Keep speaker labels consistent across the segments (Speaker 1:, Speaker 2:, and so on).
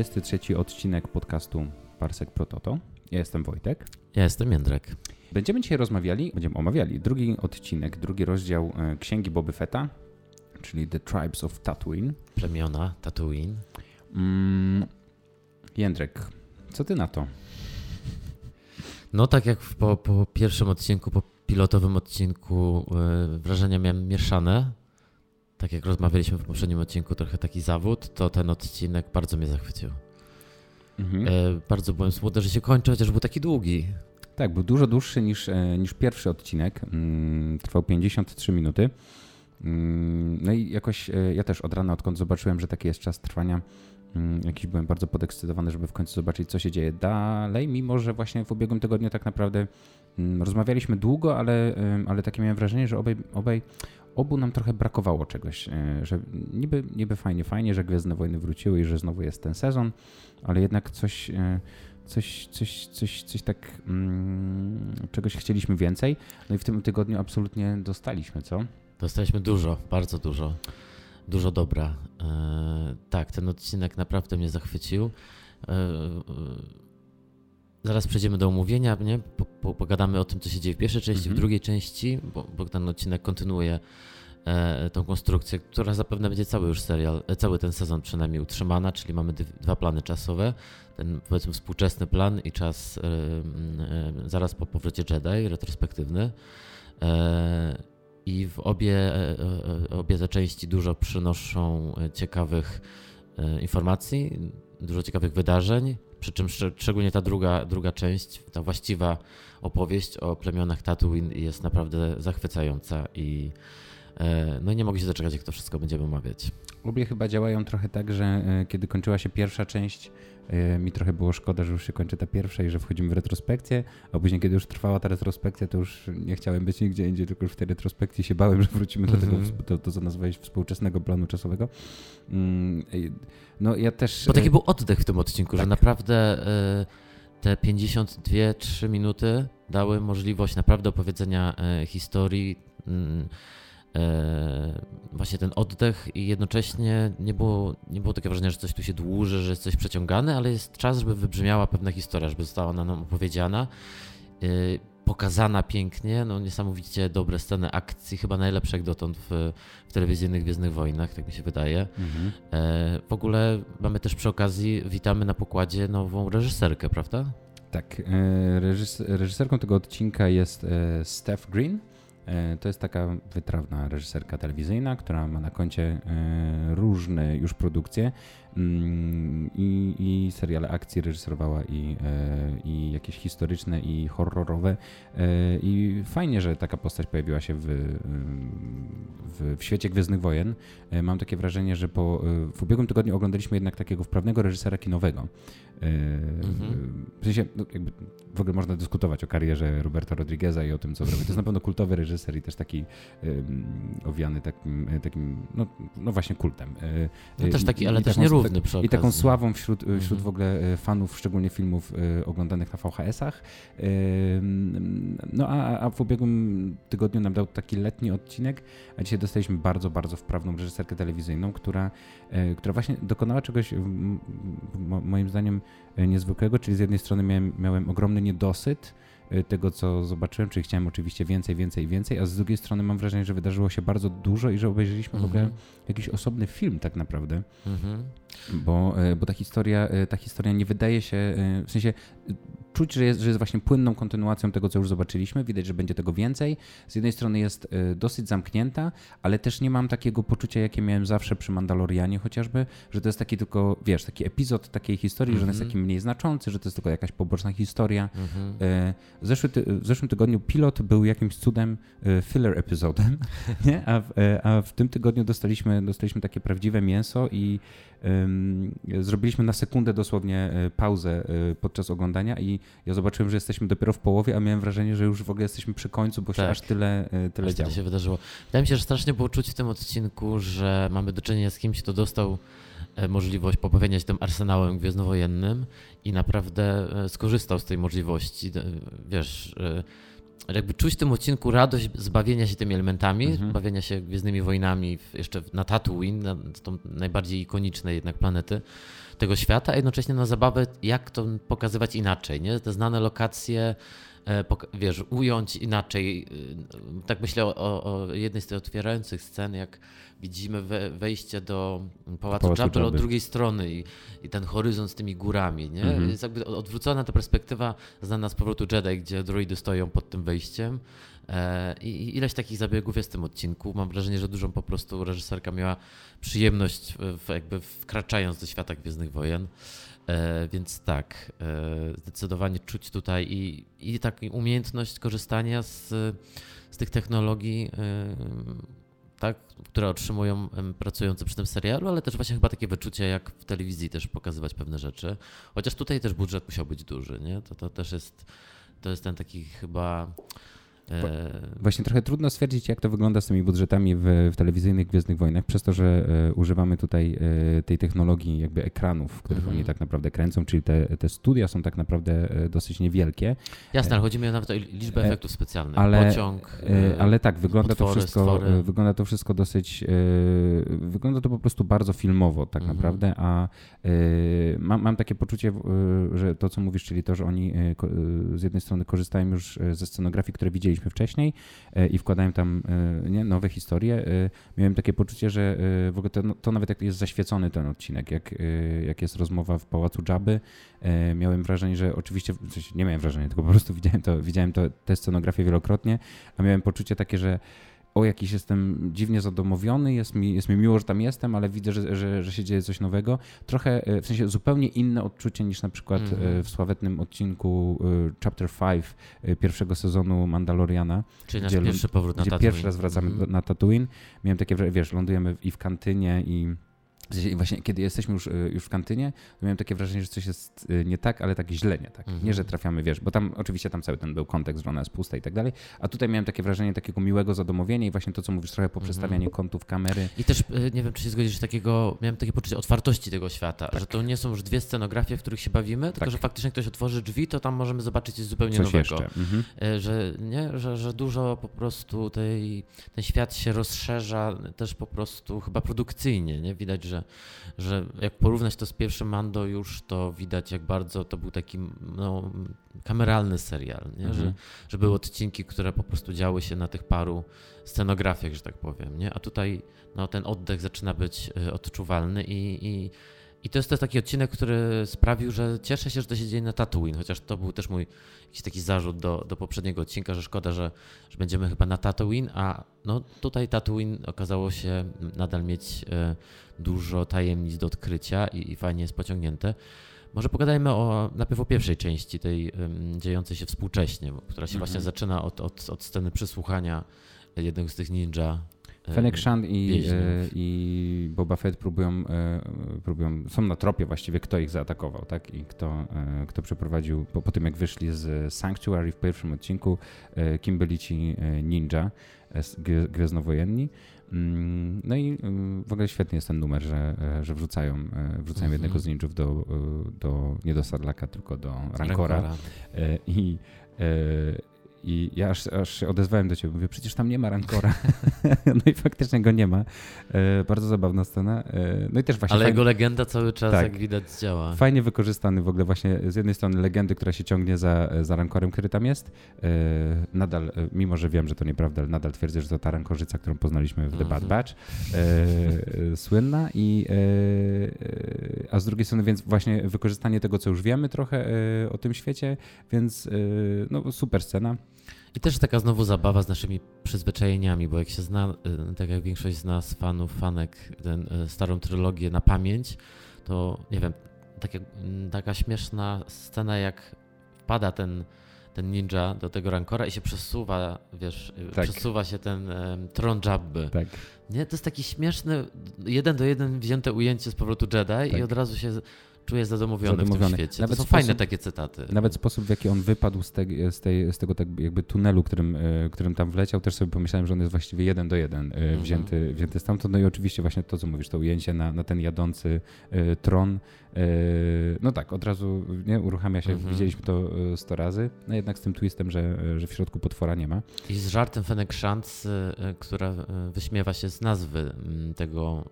Speaker 1: Cześć, to jest 33 odcinek podcastu Parsek Prototo. Ja jestem Wojtek.
Speaker 2: Ja jestem Jędrek.
Speaker 1: Będziemy dzisiaj rozmawiali, będziemy omawiali drugi odcinek, drugi rozdział e, Księgi Boby Fetta, czyli The Tribes of Tatooine.
Speaker 2: Plemiona Tatooine.
Speaker 1: Mm, Jędrek, co ty na to?
Speaker 2: No tak jak po, po pierwszym odcinku, po pilotowym odcinku yy, wrażenia miałem mieszane. Tak jak rozmawialiśmy w poprzednim odcinku, trochę taki zawód, to ten odcinek bardzo mnie zachwycił. Mhm. Yy, bardzo byłem smutny, że się kończy, chociaż był taki długi.
Speaker 1: Tak, był dużo dłuższy niż, e, niż pierwszy odcinek. Mm, trwał 53 minuty. Mm, no i jakoś e, ja też od rana, odkąd zobaczyłem, że taki jest czas trwania, mm, jakiś byłem bardzo podekscytowany, żeby w końcu zobaczyć, co się dzieje dalej, mimo że właśnie w ubiegłym tygodniu tak naprawdę rozmawialiśmy długo, ale, ale takie miałem wrażenie, że obaj, obaj, obu nam trochę brakowało czegoś, e, że niby, niby fajnie, fajnie, że Gwiezdne Wojny wróciły i że znowu jest ten sezon, ale jednak coś coś, coś, coś, coś tak, mm, czegoś chcieliśmy więcej. No i w tym tygodniu absolutnie dostaliśmy, co?
Speaker 2: Dostaliśmy dużo, bardzo dużo. Dużo dobra. E, tak, ten odcinek naprawdę mnie zachwycił. E, e, zaraz przejdziemy do omówienia, nie? Po, po, pogadamy o tym, co się dzieje w pierwszej części, mhm. w drugiej części, bo, bo ten odcinek kontynuuje e, tą konstrukcję, która zapewne będzie cały już serial, e, cały ten sezon przynajmniej utrzymana, czyli mamy dwa plany czasowe, ten powiedzmy współczesny plan i czas e, e, zaraz po powrocie Jedi, retrospektywny. E, I w obie, e, obie te części dużo przynoszą ciekawych informacji, dużo ciekawych wydarzeń, przy czym szczególnie ta druga, druga część, ta właściwa opowieść o plemionach Tatooine jest naprawdę zachwycająca i E, no nie mogę się doczekać, jak to wszystko będziemy omawiać.
Speaker 1: Obie chyba działają trochę tak, że e, kiedy kończyła się pierwsza część, mi trochę było szkoda, że już się kończy ta pierwsza i że wchodzimy w retrospekcję, a później, kiedy już trwała ta retrospekcja, to już nie chciałem być nigdzie indziej, tylko już w tej retrospekcji się bałem, że wrócimy do tego, mhm. to, to co nazwałeś współczesnego planu czasowego. Mm, no ja też...
Speaker 2: Bo taki był oddech w tym odcinku, tak. że naprawdę te 52-3 minuty dały możliwość naprawdę opowiedzenia historii mm, właśnie ten oddech i jednocześnie nie było, nie było takiego wrażenia, że coś tu się dłuży, że jest coś przeciągane, ale jest czas, żeby wybrzmiała pewna historia, żeby została ona nam opowiedziana, e, pokazana pięknie, no niesamowicie dobre sceny akcji, chyba najlepsze jak dotąd w, w telewizyjnych Gwiezdnych Wojnach, tak mi się wydaje. Mhm. E, w ogóle mamy też przy okazji, witamy na pokładzie nową reżyserkę, prawda?
Speaker 1: Tak, reżyserką tego odcinka jest Steph Green, E, to jest taka wytrawna reżyserka telewizyjna, która ma na koncie e, różne już produkcje. Mm, I, i seriale akcji reżyserowała i, e, i jakieś historyczne i horrorowe. E, I fajnie, że taka postać pojawiła się w, w, w świecie Gwiezdnych Wojen. E, mam takie wrażenie, że po, w ubiegłym tygodniu oglądaliśmy jednak takiego wprawnego reżysera kinowego. Mhm. W sensie, no w ogóle można dyskutować o karierze Roberta Rodrigueza i o tym, co robi. To jest na pewno kultowy reżyser i też taki owiany takim, takim no, no właśnie kultem.
Speaker 2: No też taki, ale też nierówny
Speaker 1: równy przy I taką sławą wśród, mhm. wśród w ogóle e, fanów, szczególnie filmów e, oglądanych na VHS-ach. No a, a w ubiegłym tygodniu nam dał taki letni odcinek, a dzisiaj dostaliśmy bardzo, bardzo wprawną reżyserkę telewizyjną, która, e, która właśnie dokonała czegoś moim zdaniem niezwykłego, czyli z jednej strony miałem, miałem ogromny niedosyt, tego, co zobaczyłem, czyli chciałem oczywiście więcej, więcej, więcej, a z drugiej strony mam wrażenie, że wydarzyło się bardzo dużo i że obejrzeliśmy w ogóle mhm. jakiś osobny film tak naprawdę, mhm. bo, y, bo ta historia, y, ta historia nie wydaje się, w sensie czuć, że jest, że jest właśnie płynną kontynuacją tego, co już zobaczyliśmy. Widać, że będzie tego więcej. Z jednej strony jest y, dosyć zamknięta, ale też nie mam takiego poczucia, jakie miałem zawsze przy Mandalorianie chociażby, że to jest taki tylko, wiesz, taki epizod takiej historii, mm -hmm. że on jest mhm. taki mniej znaczący, że to jest tylko jakaś poboczna historia. Mm -hmm. Zeszły ty, w zeszłym tygodniu pilot był jakimś cudem y, filler epizodem, nie? A, w, a w tym tygodniu dostaliśmy, dostaliśmy takie prawdziwe mięso i zrobiliśmy na sekundę dosłownie e, pauzę e, podczas oglądania i ja zobaczyłem, że jesteśmy dopiero w połowie, a miałem wrażenie, że już w ogóle jesteśmy przy końcu, bo tak. się aż tyle, e, tyle aż działo.
Speaker 2: się wydarzyło. Wydaje mi się, że strasznie było czuć w tym odcinku, że mamy do czynienia z kimś, kto dostał możliwość pobawienia się tym arsenałem gwiezdnowojennym i naprawdę skorzystał z tej możliwości. Wiesz, jakby czuć w tym odcinku radość zbawienia się tymi elementami, mhm. bawienia się Gwiezdnymi Wojnami jeszcze na Tatooine, na tą najbardziej ikonicznej jednak planety tego świata, a jednocześnie na zabawę, jak to pokazywać inaczej, nie? Te znane lokacje, e, wiesz, ująć inaczej. E, tak myślę o, o jednej z tych otwierających scen, jak widzimy wejście do Pałacu, Pałacu Jabber od drugiej strony i, i, ten horyzont z tymi górami, nie? Mhm. Jest jakby odwrócona ta perspektywa znana z powrotu Jedi, gdzie droidy stoją pod tym wejściem. E, I ileś takich zabiegów jest w tym odcinku. Mam wrażenie, że dużą po prostu reżyserka miała przyjemność w, jakby wkraczając do świata Gwiezdnych Wojen. E, więc tak, e, zdecydowanie czuć tutaj i, i taką umiejętność korzystania z, z tych technologii tak, które otrzymują pracujący przy tym serialu, ale też właśnie chyba takie wyczucie, jak w telewizji też pokazywać pewne rzeczy. Chociaż tutaj też budżet musiał być duży, nie? To, to też jest, to jest ten taki chyba
Speaker 1: właśnie trochę trudno stwierdzić, jak to wygląda z tymi budżetami w, w telewizyjnych Gwiezdnych Wojnach, przez to, że e, używamy tutaj e, tej technologii jakby ekranów, w których -hmm. oni tak naprawdę kręcą, czyli te, te studia są tak naprawdę dosyć niewielkie.
Speaker 2: Jasne, ale chodzi mi nawet o liczbę efektów specjalnych. Ale, Pociąg,
Speaker 1: ale tak, wygląda to wszystko wygląda to wszystko dosyć wygląda to po prostu bardzo filmowo tak -hmm. naprawdę, a mam, mam takie poczucie, że to co mówisz, czyli to, że oni z jednej strony korzystają już ze scenografii, które widzieliśmy widzieliśmy wcześniej e, i wkładałem tam e, nie, nowe historie, e, miałem takie poczucie, że w ogóle to, no, to nawet jak jest zaświecony ten odcinek, jak, jak jest rozmowa w Pałacu Dżaby, miałem wrażenie, że oczywiście, nie miałem wrażenia, tylko po prostu widziałem to, widziałem to, tę scenografię wielokrotnie, a miałem poczucie takie, że o jakiś jestem dziwnie zadomowiony, jest mi, jest mi miło, że tam jestem, ale widzę, że, że, że się dzieje coś nowego. Trochę, e, w sensie zupełnie inne odczucie niż na przykład mm w sławetnym odcinku e, Chapter 5 pierwszego sezonu Mandaloriana.
Speaker 2: Czyli nasz pierwszy powrót na
Speaker 1: gdzie
Speaker 2: Tatooine.
Speaker 1: pierwszy raz wracamy mm na Tatooine. Miałem takie, wiesz, lądujemy i w kantynie i Właśnie kiedy jesteśmy już, y, już w kantynie, to miałem takie wrażenie, że coś jest y, nie tak, ale tak źle nie tak. Mhm. Nie, że trafiamy, wiesz, bo tam oczywiście tam cały ten był kontekst, że ona jest pusta i tak dalej, a tutaj miałem takie wrażenie takiego miłego zadomowienia i właśnie to, co mówisz, trochę po przestawianiu mhm. kątów kamery.
Speaker 2: I też, y, nie wiem, czy się zgodzisz, takiego, miałem takie poczucie otwartości tego świata, tak. że to nie są już dwie scenografie, w których się bawimy, tylko tak. że faktycznie ktoś otworzy drzwi, to tam możemy zobaczyć coś zupełnie coś nowego. Mhm. Że, nie, że, że dużo po prostu tej, ten świat się rozszerza też po prostu chyba produkcyjnie, nie? Widać, że, że jak porównać to z pierwszym Mando już, to widać jak bardzo to był taki no, kameralny serial, nie? Mhm. Że, że były odcinki, które po prostu działy się na tych paru scenografiach, że tak powiem, nie? A tutaj no, ten oddech zaczyna być y, odczuwalny i, i i to jest też taki odcinek, który sprawił, że cieszę się, że to się dzieje na Tatooine, chociaż to był też mój jakiś taki zarzut do, do poprzedniego odcinka, że szkoda, że, że będziemy chyba na Tatooine, a no tutaj Tatooine okazało się nadal mieć e, dużo tajemnic do odkrycia i, i fajnie jest pociągnięte. Może pogadajmy o, najpierw o pierwszej części, tej um, dziejącej się współcześnie, która się mhm. właśnie zaczyna od, od, od sceny przysłuchania jednego z tych ninja
Speaker 1: Fennec Shand i, e, i Boba Fett próbują, e, próbują, są na tropie właściwie, kto ich zaatakował, tak? I kto, e, kto przeprowadził, po, po tym jak wyszli z Sanctuary w pierwszym odcinku, kim byli ci ninja, gwiezdnowojenni. Mm, no i w ogóle świetny jest ten numer, że, że wrzucają, wrzucają mhm. jednego z ninjów do, do, nie do Sarlaka, tylko do Rancora. Rancora. I i ja aż, aż się odezwałem do ciebie, mówię, przecież tam nie ma Rancora. no i faktycznie go nie ma. E, bardzo zabawna scena. E, no i też właśnie
Speaker 2: Ale fajnie, jego legenda cały czas, tak, jak widać, działa.
Speaker 1: Fajnie wykorzystany w ogóle właśnie z jednej strony legendy, która się ciągnie za, za Rancorem, który tam jest. E, nadal, e, mimo że wiem, że to nieprawda, ale nadal twierdzę, że to ta Rankorzyca, którą poznaliśmy w The Bad mhm. Batch. E, słynna i e, a z drugiej strony więc właśnie wykorzystanie tego, co już wiemy trochę o tym świecie, więc no super scena.
Speaker 2: I też taka znowu zabawa z naszymi przyzwyczajeniami, bo jak się zna, y, tak jak większość z nas fanów, fanek, ten, y, starą trylogię na pamięć, to nie wiem, tak jak, mm, taka śmieszna scena, jak wpada ten, ten ninja do tego rankora i się przesuwa, wiesz, y, tak. przesuwa się ten um, tron Jabby. Tak. Nie, to jest taki śmieszny, jeden do jeden wzięte ujęcie z powrotu Jedi tak. i od razu się czuję zadomowiony, zadomowiony. w tym świecie. Nawet to są sposób, fajne takie cytaty.
Speaker 1: Nawet sposób, w jaki on wypadł z, te, z, tej, z tego tak jakby tunelu, którym, e, którym tam wleciał, też sobie pomyślałem, że on jest właściwie jeden do jeden mhm. wzięty, wzięty stamtąd. No i oczywiście właśnie to, co mówisz, to ujęcie na, na ten jadący tron. No tak, od razu nie, uruchamia się, mhm. widzieliśmy to sto razy, no jednak z tym twistem, że, że w środku potwora nie ma.
Speaker 2: I z żartem Fenek Szantz, która wyśmiewa się z nazwy mm, tego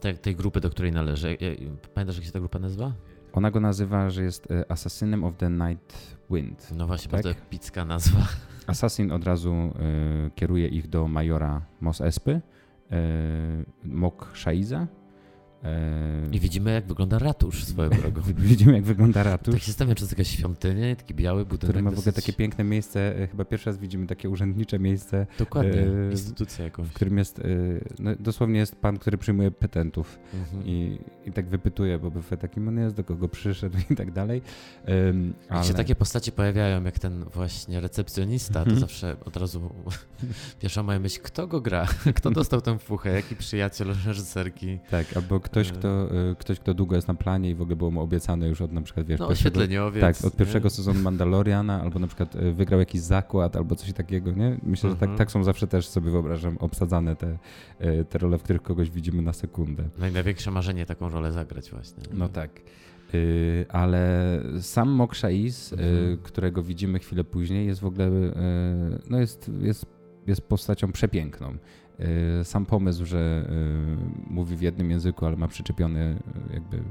Speaker 2: tej, tej grupy, do której należy. Pamiętasz, jak się ta grupa nazywa?
Speaker 1: Ona go nazywa, że jest e, Assassinem of the Night Wind.
Speaker 2: No właśnie, tak? bardzo epicka nazwa.
Speaker 1: Assassin od razu y, kieruje ich do majora Mos Espy, y, Mok Shaiza,
Speaker 2: I widzimy, jak wygląda ratusz swoją drogą.
Speaker 1: widzimy, jak wygląda ratusz.
Speaker 2: Tak się stawia, czy to jest jakaś świątynia, taki biały budynek.
Speaker 1: Który ma w ogóle takie piękne miejsce, e, chyba pierwszy raz widzimy takie urzędnicze miejsce.
Speaker 2: Dokładnie, e, instytucja jakąś.
Speaker 1: W którym jest, e, no, dosłownie jest pan, który przyjmuje petentów mhm. i, i tak wypytuje, bo Buffett takim on jest, do kogo przyszedł i tak dalej.
Speaker 2: Um, ale... Jak się takie postacie pojawiają, jak ten właśnie recepcjonista, to mhm. zawsze od razu pierwsza moja myśl, kto go gra? Kto dostał tę fuchę? Jaki przyjaciel reżyserki?
Speaker 1: Tak, albo ktoś, kto, e, ktoś, kto długo jest na planie i w ogóle było mu obiecane już od na przykład, wiesz,
Speaker 2: no, pierwszego,
Speaker 1: tak, od pierwszego nie? sezonu Mandaloriana, albo na przykład e, wygrał jakiś zakład, albo coś takiego, nie? Myślę, że tak, mhm. tak są zawsze też sobie wyobrażam obsadzane te, e, te role, w których kogoś widzimy na sekundę.
Speaker 2: Największe marzenie taką rolę zagrać właśnie.
Speaker 1: No tak. ale sam Mokshais, mhm. którego widzimy chwilę później, jest w ogóle, no jest, jest, jest postacią przepiękną. Y, sam pomysł, że y, mówi w jednym języku, ale ma przyczepiony y, jakby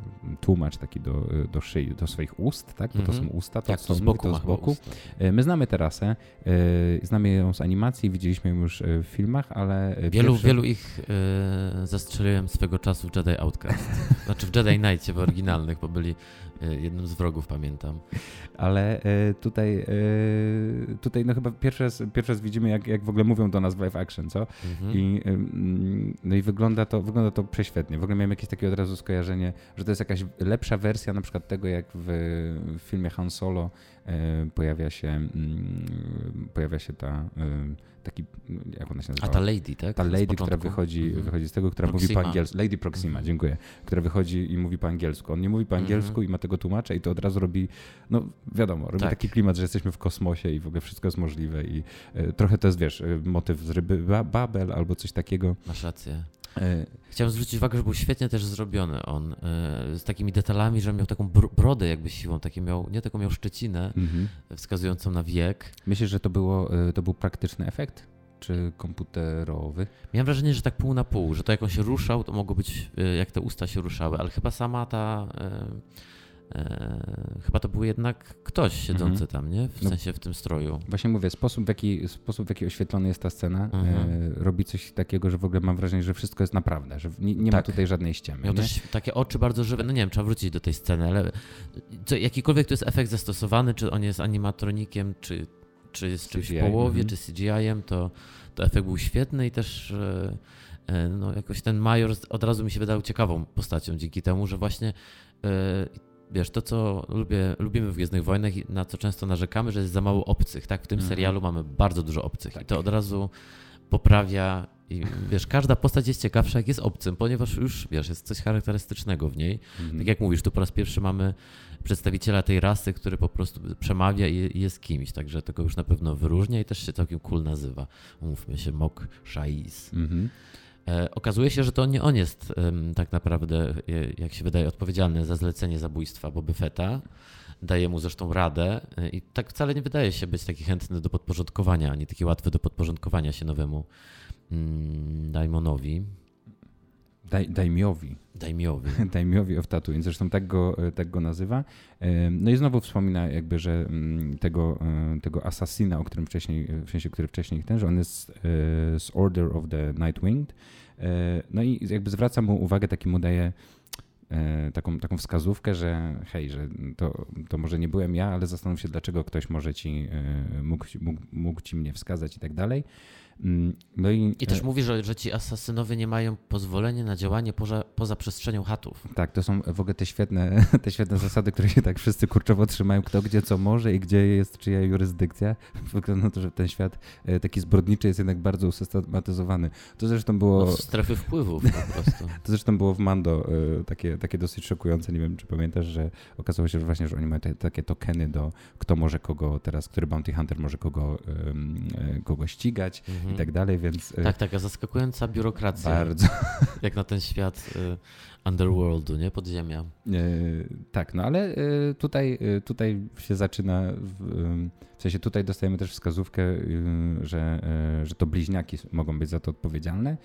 Speaker 1: tłumacz taki do, do szyi, do swoich ust, tak? Bo to są mhm. usta, to, tak, to z boku. To z boku. My znamy tę rasę, znamy ją z animacji, widzieliśmy ją już w filmach, ale...
Speaker 2: Wielu, wielu ich zastrzeliłem swego czasu w Jedi Outcast. Znaczy w Jedi Knightie w oryginalnych, bo byli jednym z wrogów, pamiętam.
Speaker 1: Ale tutaj, tutaj no chyba pierwszy raz, pierwszy raz widzimy, jak, jak w ogóle mówią do nas w live action, co? Mhm. I, no i wygląda to, wygląda to prześwietnie. W ogóle miałem jakieś takie od razu skojarzenie, że to jest jakaś lepsza wersja na przykład tego, jak w, w filmie Han Solo e, pojawia się, mm, pojawia się ta taki, jak ona się nazywa?
Speaker 2: A ta lady, tak?
Speaker 1: Ta lady, która wychodzi, mhm. wychodzi z tego, która Proxima. mówi po angielsku. Lady Proxima, mhm. dziękuję. Która wychodzi i mówi po angielsku. On nie mówi po mhm. angielsku mhm. i ma tego tłumacza i to od razu robi, no wiadomo, robi tak. taki klimat, że jesteśmy w kosmosie i w ogóle wszystko jest możliwe i e, trochę to jest, wiesz, e, motyw z ryby Babel albo coś takiego.
Speaker 2: Masz rację. E, Chciałem zwrócić uwagę, że był świetnie też zrobiony on, e, z takimi detalami, że miał taką brodę jakby siwą, takie miał, nie taką miał szczecinę mhm. wskazującą na wiek.
Speaker 1: Myślisz, że to, było, e, to był praktyczny efekt? Czy komputerowy?
Speaker 2: Miałem wrażenie, że tak pół na pół, że to jak on się ruszał, to mogło być jak te usta się ruszały, ale chyba sama ta E, chyba to był jednak ktoś siedzący mhm. tam, nie? W no, sensie w tym stroju.
Speaker 1: Właśnie mówię, sposób w jaki, sposób, w jaki oświetlona jest ta scena, e, mhm. robi coś takiego, że w ogóle mam wrażenie, że wszystko jest naprawdę, że nie, nie tak. ma tutaj żadnej ściemy.
Speaker 2: Miał też takie oczy bardzo żywe. No nie wiem, trzeba wrócić do tej sceny, ale co, jakikolwiek to jest efekt zastosowany, czy on jest animatronikiem, czy, czy jest czymś w połowie, mhm. czy CGI-em, to, to efekt był świetny i też e, no, jakoś ten Major od razu mi się wydał ciekawą postacią dzięki temu, że właśnie wiesz, to co lubię, lubimy w Gwiezdnych Wojnach i na co często narzekamy, że jest za mało obcych, tak? W tym mhm. serialu mamy bardzo dużo obcych tak. i to od razu poprawia i wiesz, każda postać jest ciekawsza, jak jest obcym, ponieważ już, wiesz, jest coś charakterystycznego w niej. Mhm. Tak jak mówisz, tu po raz pierwszy mamy przedstawiciela tej rasy, który po prostu przemawia i jest kimś, także tego już na pewno wyróżnia i też się całkiem cool nazywa. Mówmy się, Mok Shaiz. Mhm. E, okazuje się, że to nie on jest tak naprawdę, e, jak się wydaje, odpowiedzialny za zlecenie zabójstwa Boby Fetta. Daje mu zresztą radę e, i tak wcale nie wydaje się być taki chętny do podporządkowania, ani taki łatwy do podporządkowania się nowemu mm, Daimonowi.
Speaker 1: Daj, daimiowi.
Speaker 2: Daimiowi.
Speaker 1: daimiowi of Tatooine, zresztą tak go, tak go nazywa. No i znowu wspomina jakby, że mm, tego, tego asasina, o którym wcześniej, w sensie, który wcześniej ten, że on jest z Order of the Nightwinged, E, no i jakby zwraca mu uwagę, taki mu daje e, taką, taką wskazówkę, że hej, że to, to może nie byłem ja, ale zastanów się, dlaczego ktoś może ci, e, mógł, mógł, mógł ci mnie wskazać i tak dalej. Mm, no i,
Speaker 2: I też mówi, że, że ci asasynowie nie mają pozwolenia na działanie poza, poza przestrzenią chatów.
Speaker 1: Tak, to są w ogóle te świetne, te świetne zasady, które się tak wszyscy kurczowo trzymają, kto gdzie co może i gdzie jest czyja jurysdykcja. Wygląda na to, że ten świat taki zbrodniczy jest jednak bardzo usystematyzowany. To zresztą było...
Speaker 2: No, strefy wpływów po prostu.
Speaker 1: To zresztą było w Mando takie, takie dosyć szokujące. Nie wiem, czy pamiętasz, że okazało się, że właśnie, że oni mają te, takie tokeny do kto może kogo teraz, który bounty hunter może kogo, kogo ścigać. Mhm mhm. i tak dalej, więc...
Speaker 2: Y, tak, taka zaskakująca biurokracja.
Speaker 1: Bardzo.
Speaker 2: Jak na ten świat y, underworldu, nie? Podziemia.
Speaker 1: Y, tak, no ale tutaj, tutaj się zaczyna, w sensie tutaj dostajemy też wskazówkę, że, że to bliźniaki mogą być za to odpowiedzialne.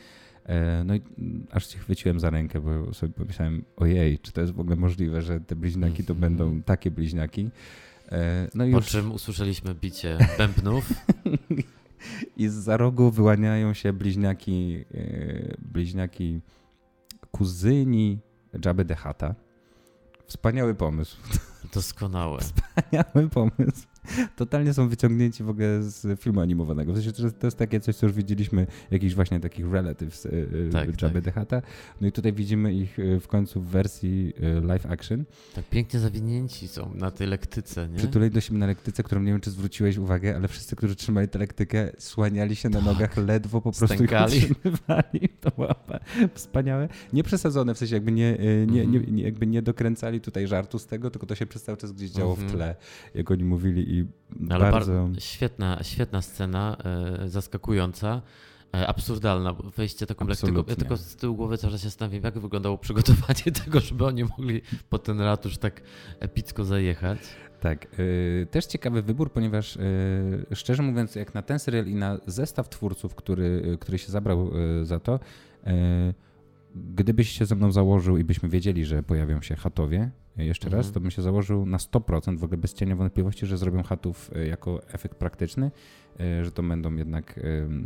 Speaker 1: No i aż się chwyciłem za rękę, bo sobie pomyślałem, ojej, czy to jest w ogóle możliwe, że te bliźniaki to będą mhm. takie bliźniaki.
Speaker 2: No po już... czym usłyszeliśmy bicie bębnów.
Speaker 1: i z za rogu wyłaniają się bliźniaki, e, bliźniaki kuzyni Jabby the Hutta. Wspaniały pomysł.
Speaker 2: Doskonałe.
Speaker 1: Wspaniały pomysł. Totalnie są wyciągnięci w ogóle z filmu animowanego. W sensie to, to jest takie coś, co już widzieliśmy, jakichś właśnie takich relatives e, e, tak, Jabby tak. No i tutaj widzimy ich w końcu w wersji live action.
Speaker 2: Tak pięknie zawinięci są na tej lektyce, nie?
Speaker 1: Przytulej do siebie na lektyce, którą nie wiem, czy zwróciłeś uwagę, ale wszyscy, którzy trzymali tę lektykę, słaniali się na tak. nogach ledwo, po prostu Stękali. ich utrzymywali. To było wspaniałe. Nie przesadzone, w sensie jakby nie, nie, nie, mhm. nie, jakby nie dokręcali tutaj żartu z tego, tylko to się przez cały czas gdzieś działo w mhm. tle, jak oni mówili i Ale bardzo...
Speaker 2: świetna, świetna scena, e, zaskakująca. E, absurdalna, wejście taką lektyką. Ja tylko z tyłu głowy cały czas się zastanawiam, jak wyglądało przygotowanie tego, żeby oni mogli po ten ratusz tak epicko zajechać.
Speaker 1: Tak. Yy, też ciekawy wybór, ponieważ szczerze mówiąc, jak na ten serial i na zestaw twórców, który, który się zabrał za to, gdybyś się ze mną założył i byśmy wiedzieli, że pojawią się chatowie, jeszcze mhm. raz, to bym się założył na 100%, w ogóle bez cienia wątpliwości, że zrobią chatów jako efekt praktyczny E, że to będą jednak e,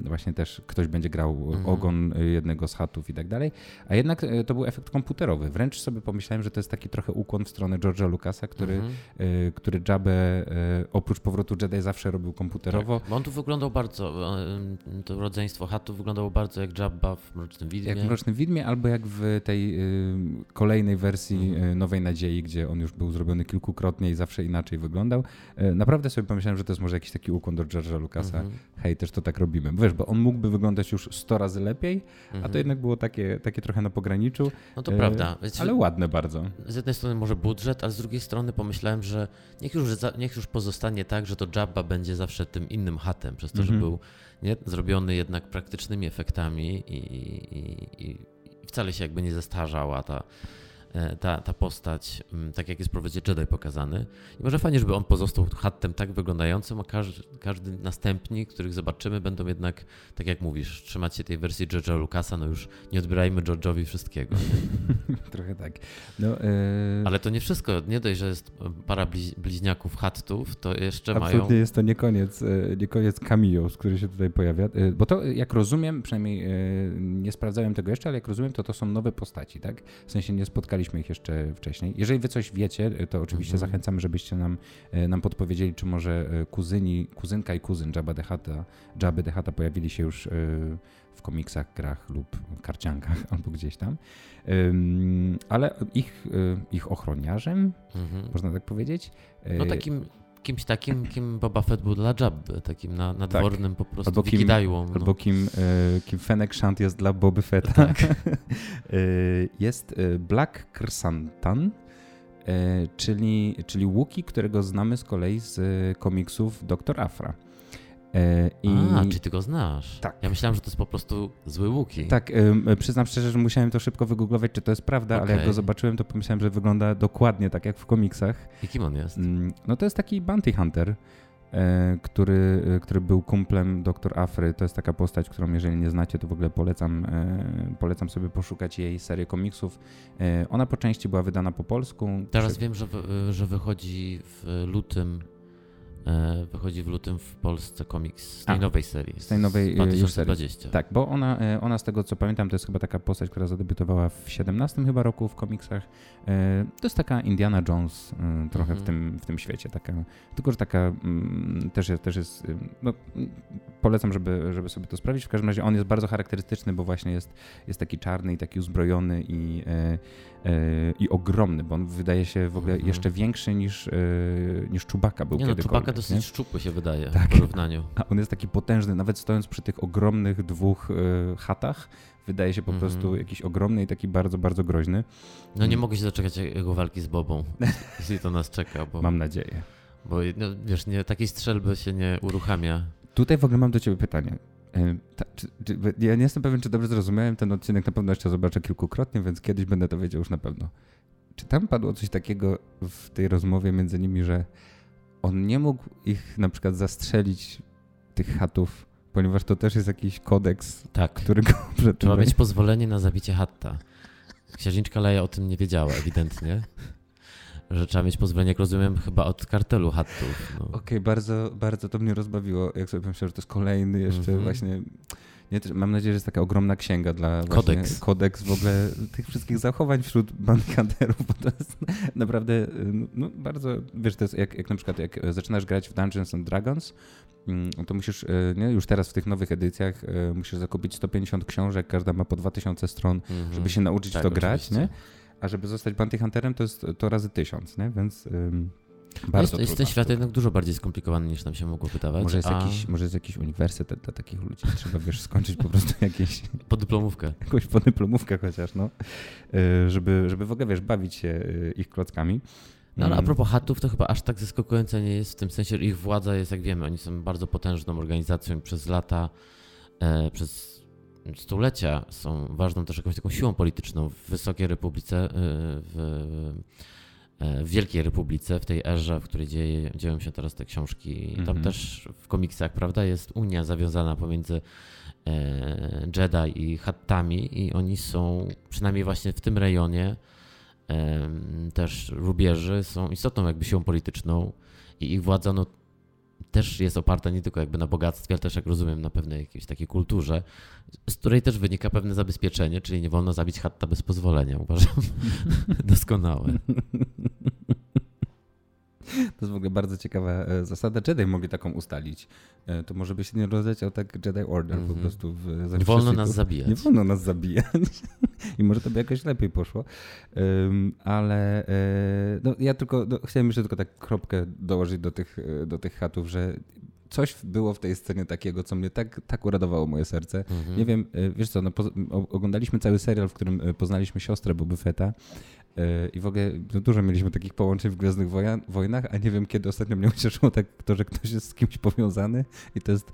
Speaker 1: właśnie też ktoś będzie grał mhm. ogon jednego z chatów i tak dalej. A jednak e, to był efekt komputerowy. Wręcz sobie pomyślałem, że to jest taki trochę ukłon w stronę George'a Lucasa, który, mhm. który Jabę oprócz powrotu Jedi zawsze robił komputerowo.
Speaker 2: Tak, bo on tu wyglądał bardzo, to rodzeństwo chatów wyglądało bardzo jak Jabba w Mrocznym Widmie.
Speaker 1: Jak w Mrocznym Widmie albo jak w tej kolejnej wersji mhm. Nowej Nadziei, gdzie on już był zrobiony kilkukrotnie i zawsze inaczej wyglądał. Naprawdę sobie pomyślałem, że to jest może jakiś taki ukłon do George'a Lucasa -hmm. hej, też to tak robimy. Wiesz, bo on mógłby wyglądać już 100 razy lepiej, -hmm. a to mhm. jednak było takie, takie trochę na pograniczu.
Speaker 2: No to e, prawda.
Speaker 1: Wiecie, ale ładne bardzo.
Speaker 2: Z jednej strony może budżet, a z drugiej strony pomyślałem, że niech już, niech już pozostanie tak, że to Jabba będzie zawsze tym innym hatem, przez to, -hmm. że mhm. był nie, zrobiony jednak praktycznymi efektami i, i, i wcale się jakby nie zestarzała ta E, ta, ta postać, mm, tak jak jest w Prowodzie Jedi pokazany. I może fajnie, żeby on pozostał hattem tak wyglądającym, a każdy, każdy następni, których zobaczymy, będą jednak, tak jak mówisz, trzymać się tej wersji George'a Lucasa, no już nie odbierajmy George'owi wszystkiego.
Speaker 1: Trochę tak. No, yy...
Speaker 2: Ale to nie wszystko. Nie dość, że jest para bliźniaków hattów, to jeszcze
Speaker 1: Absolutnie
Speaker 2: mają...
Speaker 1: Jest to nie koniec, e, nie koniec cameo, który się tutaj pojawia. Bo to, jak rozumiem, przynajmniej nie sprawdzałem tego jeszcze, ale jak rozumiem, to to są nowe postaci, tak? W sensie nie spotkali Poznaliśmy ich jeszcze wcześniej. Jeżeli wy coś wiecie, to oczywiście mhm. zachęcamy, żebyście nam, e, nam podpowiedzieli, czy może e, kuzyni, kuzynka i kuzyn Jabba the Hutta, the Hutta pojawili się już e, w komiksach, grach lub karciankach albo gdzieś tam. Ale ich, ich ochroniarzem, mhm. można tak powiedzieć.
Speaker 2: No takim kimś takim, kim Boba Fett był dla Jabby, takim na, nadwornym tak. po prostu albo kim, no.
Speaker 1: Albo kim, e, kim Fennec Shand jest dla Boby Fetta. Tak. e, jest e, Black Krsantan, e, czyli, czyli Łuki, którego znamy z kolei z komiksów Doktor Afra.
Speaker 2: E, I... A, czy ty go znasz? Tak. Ja myślałem, że to jest po prostu zły Łuki.
Speaker 1: Tak, przyznam szczerze, że musiałem to szybko wygooglować, czy to jest prawda, okay. ale jak go zobaczyłem, to pomyślałem, że wygląda dokładnie tak jak w komiksach.
Speaker 2: I kim on jest?
Speaker 1: Mm, no to jest taki bounty hunter, e, który, e, który był kumplem Dr. Afry. To jest taka postać, którą jeżeli nie znacie, to w ogóle polecam, polecam sobie poszukać jej serię komiksów. Ona po części była wydana po polsku.
Speaker 2: Teraz wiem, że, że wychodzi w lutym wychodzi w lutym w Polsce komiks z tej A, nowej serii.
Speaker 1: Z tej nowej
Speaker 2: 2020.
Speaker 1: Serii. Tak, bo ona, e, ona z tego co pamiętam, to jest chyba taka postać, która zadebiutowała w 17 chyba roku w komiksach. E, to jest taka Indiana Jones trochę mhm. w, tym, w tym świecie. Taka, tylko, że taka mm, też, też jest, no, polecam, żeby, żeby sobie to sprawdzić. W każdym razie on jest bardzo charakterystyczny, bo właśnie jest, jest taki czarny i taki uzbrojony i i ogromny, bo on wydaje się w ogóle mhm. jeszcze większy niż, niż Czubaka był
Speaker 2: nie
Speaker 1: no,
Speaker 2: Czubaka dosyć nie? szczupły się wydaje tak. w porównaniu.
Speaker 1: A on jest taki potężny, nawet stojąc przy tych ogromnych dwóch y, chatach, wydaje się po mm -hmm. prostu jakiś ogromny i taki bardzo, bardzo groźny.
Speaker 2: No nie mm. mogę się doczekać jego walki z Bobą, jeśli to nas czeka. Bo,
Speaker 1: mam nadzieję.
Speaker 2: Bo no, wiesz, nie, takiej strzelby się nie uruchamia.
Speaker 1: Tutaj w ogóle mam do ciebie pytanie. Ta, czy, czy, ja nie jestem pewien, czy dobrze zrozumiałem ten odcinek, na pewno jeszcze zobaczę kilkukrotnie, więc kiedyś będę to wiedział już na pewno. Czy tam padło coś takiego w tej rozmowie między nimi, że on nie mógł ich na przykład zastrzelić, tych chatów, ponieważ to też jest jakiś kodeks, tak. który go
Speaker 2: Trzeba mieć pozwolenie na zabicie chatta. Księżniczka Leja o tym nie wiedziała ewidentnie. Że trzeba mieć pozwolenie, jak rozumiem, chyba od kartelu hattów.
Speaker 1: No. Okej, okay, bardzo, bardzo to mnie rozbawiło, jak sobie pomyślałem, że to jest kolejny jeszcze mm -hmm. właśnie nie, mam nadzieję, że jest taka ogromna księga dla
Speaker 2: kodeks.
Speaker 1: kodeks w ogóle tych wszystkich zachowań wśród bandikanterów, bo to jest naprawdę no, bardzo, wiesz, to jest jak, jak na przykład jak zaczynasz grać w Dungeons and Dragons, mm, to musisz, e, nie, już teraz w tych nowych edycjach e, musisz zakupić 150 książek, każda ma po 2000 stron, mm -hmm. żeby się nauczyć tak, to grać, nie? A żeby zostać Bounty Hunterem, to jest to razy tysiąc, nie? Więc... Bardzo
Speaker 2: jest, jest ten świat jednak dużo bardziej skomplikowany niż nam się mogło wydawać.
Speaker 1: Może jest, a... jakiś, może jest jakiś uniwersytet dla takich ludzi. Trzeba wiesz, skończyć po prostu jakieś.
Speaker 2: Podyplomówkę.
Speaker 1: Jakąś podyplomówkę chociaż, no. E, żeby, żeby w ogóle wiesz, bawić się e, ich klockami.
Speaker 2: No ale a propos hatów, to chyba aż tak zaskakujące nie jest w tym sensie, że ich władza jest, jak wiemy, oni są bardzo potężną organizacją przez lata, e, przez stulecia są ważną też jakąś taką siłą polityczną w Wysokiej Republice, e, w, E, w Wielkiej Republice, w tej erze, w której dzieje, dzieją się teraz te książki. Tam mm -hmm. też w komiksach, prawda, jest Unia zawiązana pomiędzy e, Jedi i Hattami i oni są, przynajmniej właśnie w tym rejonie, e, też rubieży są istotną jakby siłą polityczną i ich władza no, też jest oparta nie tylko jakby na bogactwie, ale też jak rozumiem na pewnej jakiejś takiej kulturze, z której też wynika pewne zabezpieczenie, czyli nie wolno zabić hatta bez pozwolenia. Uważam doskonałe.
Speaker 1: To jest w ogóle bardzo ciekawa e, zasada. Jedi mogli taką ustalić. E, to może by się nie rozleciał tak Jedi Order mm -hmm. po mhm. prostu. W,
Speaker 2: nie wolno nas zabijać.
Speaker 1: Nie wolno nas zabijać. I może to by jakoś lepiej poszło. Um, ale e, no, ja tylko no, chciałem jeszcze tylko tak kropkę dołożyć do tych, do tych chatów, że coś było w tej scenie takiego, co mnie tak, tak uradowało moje serce. Mhm. Nie wiem, wiesz co, no, oglądaliśmy cały serial, w którym poznaliśmy siostrę Boba Fetta i w ogóle no dużo mieliśmy takich połączeń w Gwiezdnych Wojnach, a nie wiem kiedy ostatnio mnie ucieszyło tak to, że ktoś jest z kimś powiązany i to jest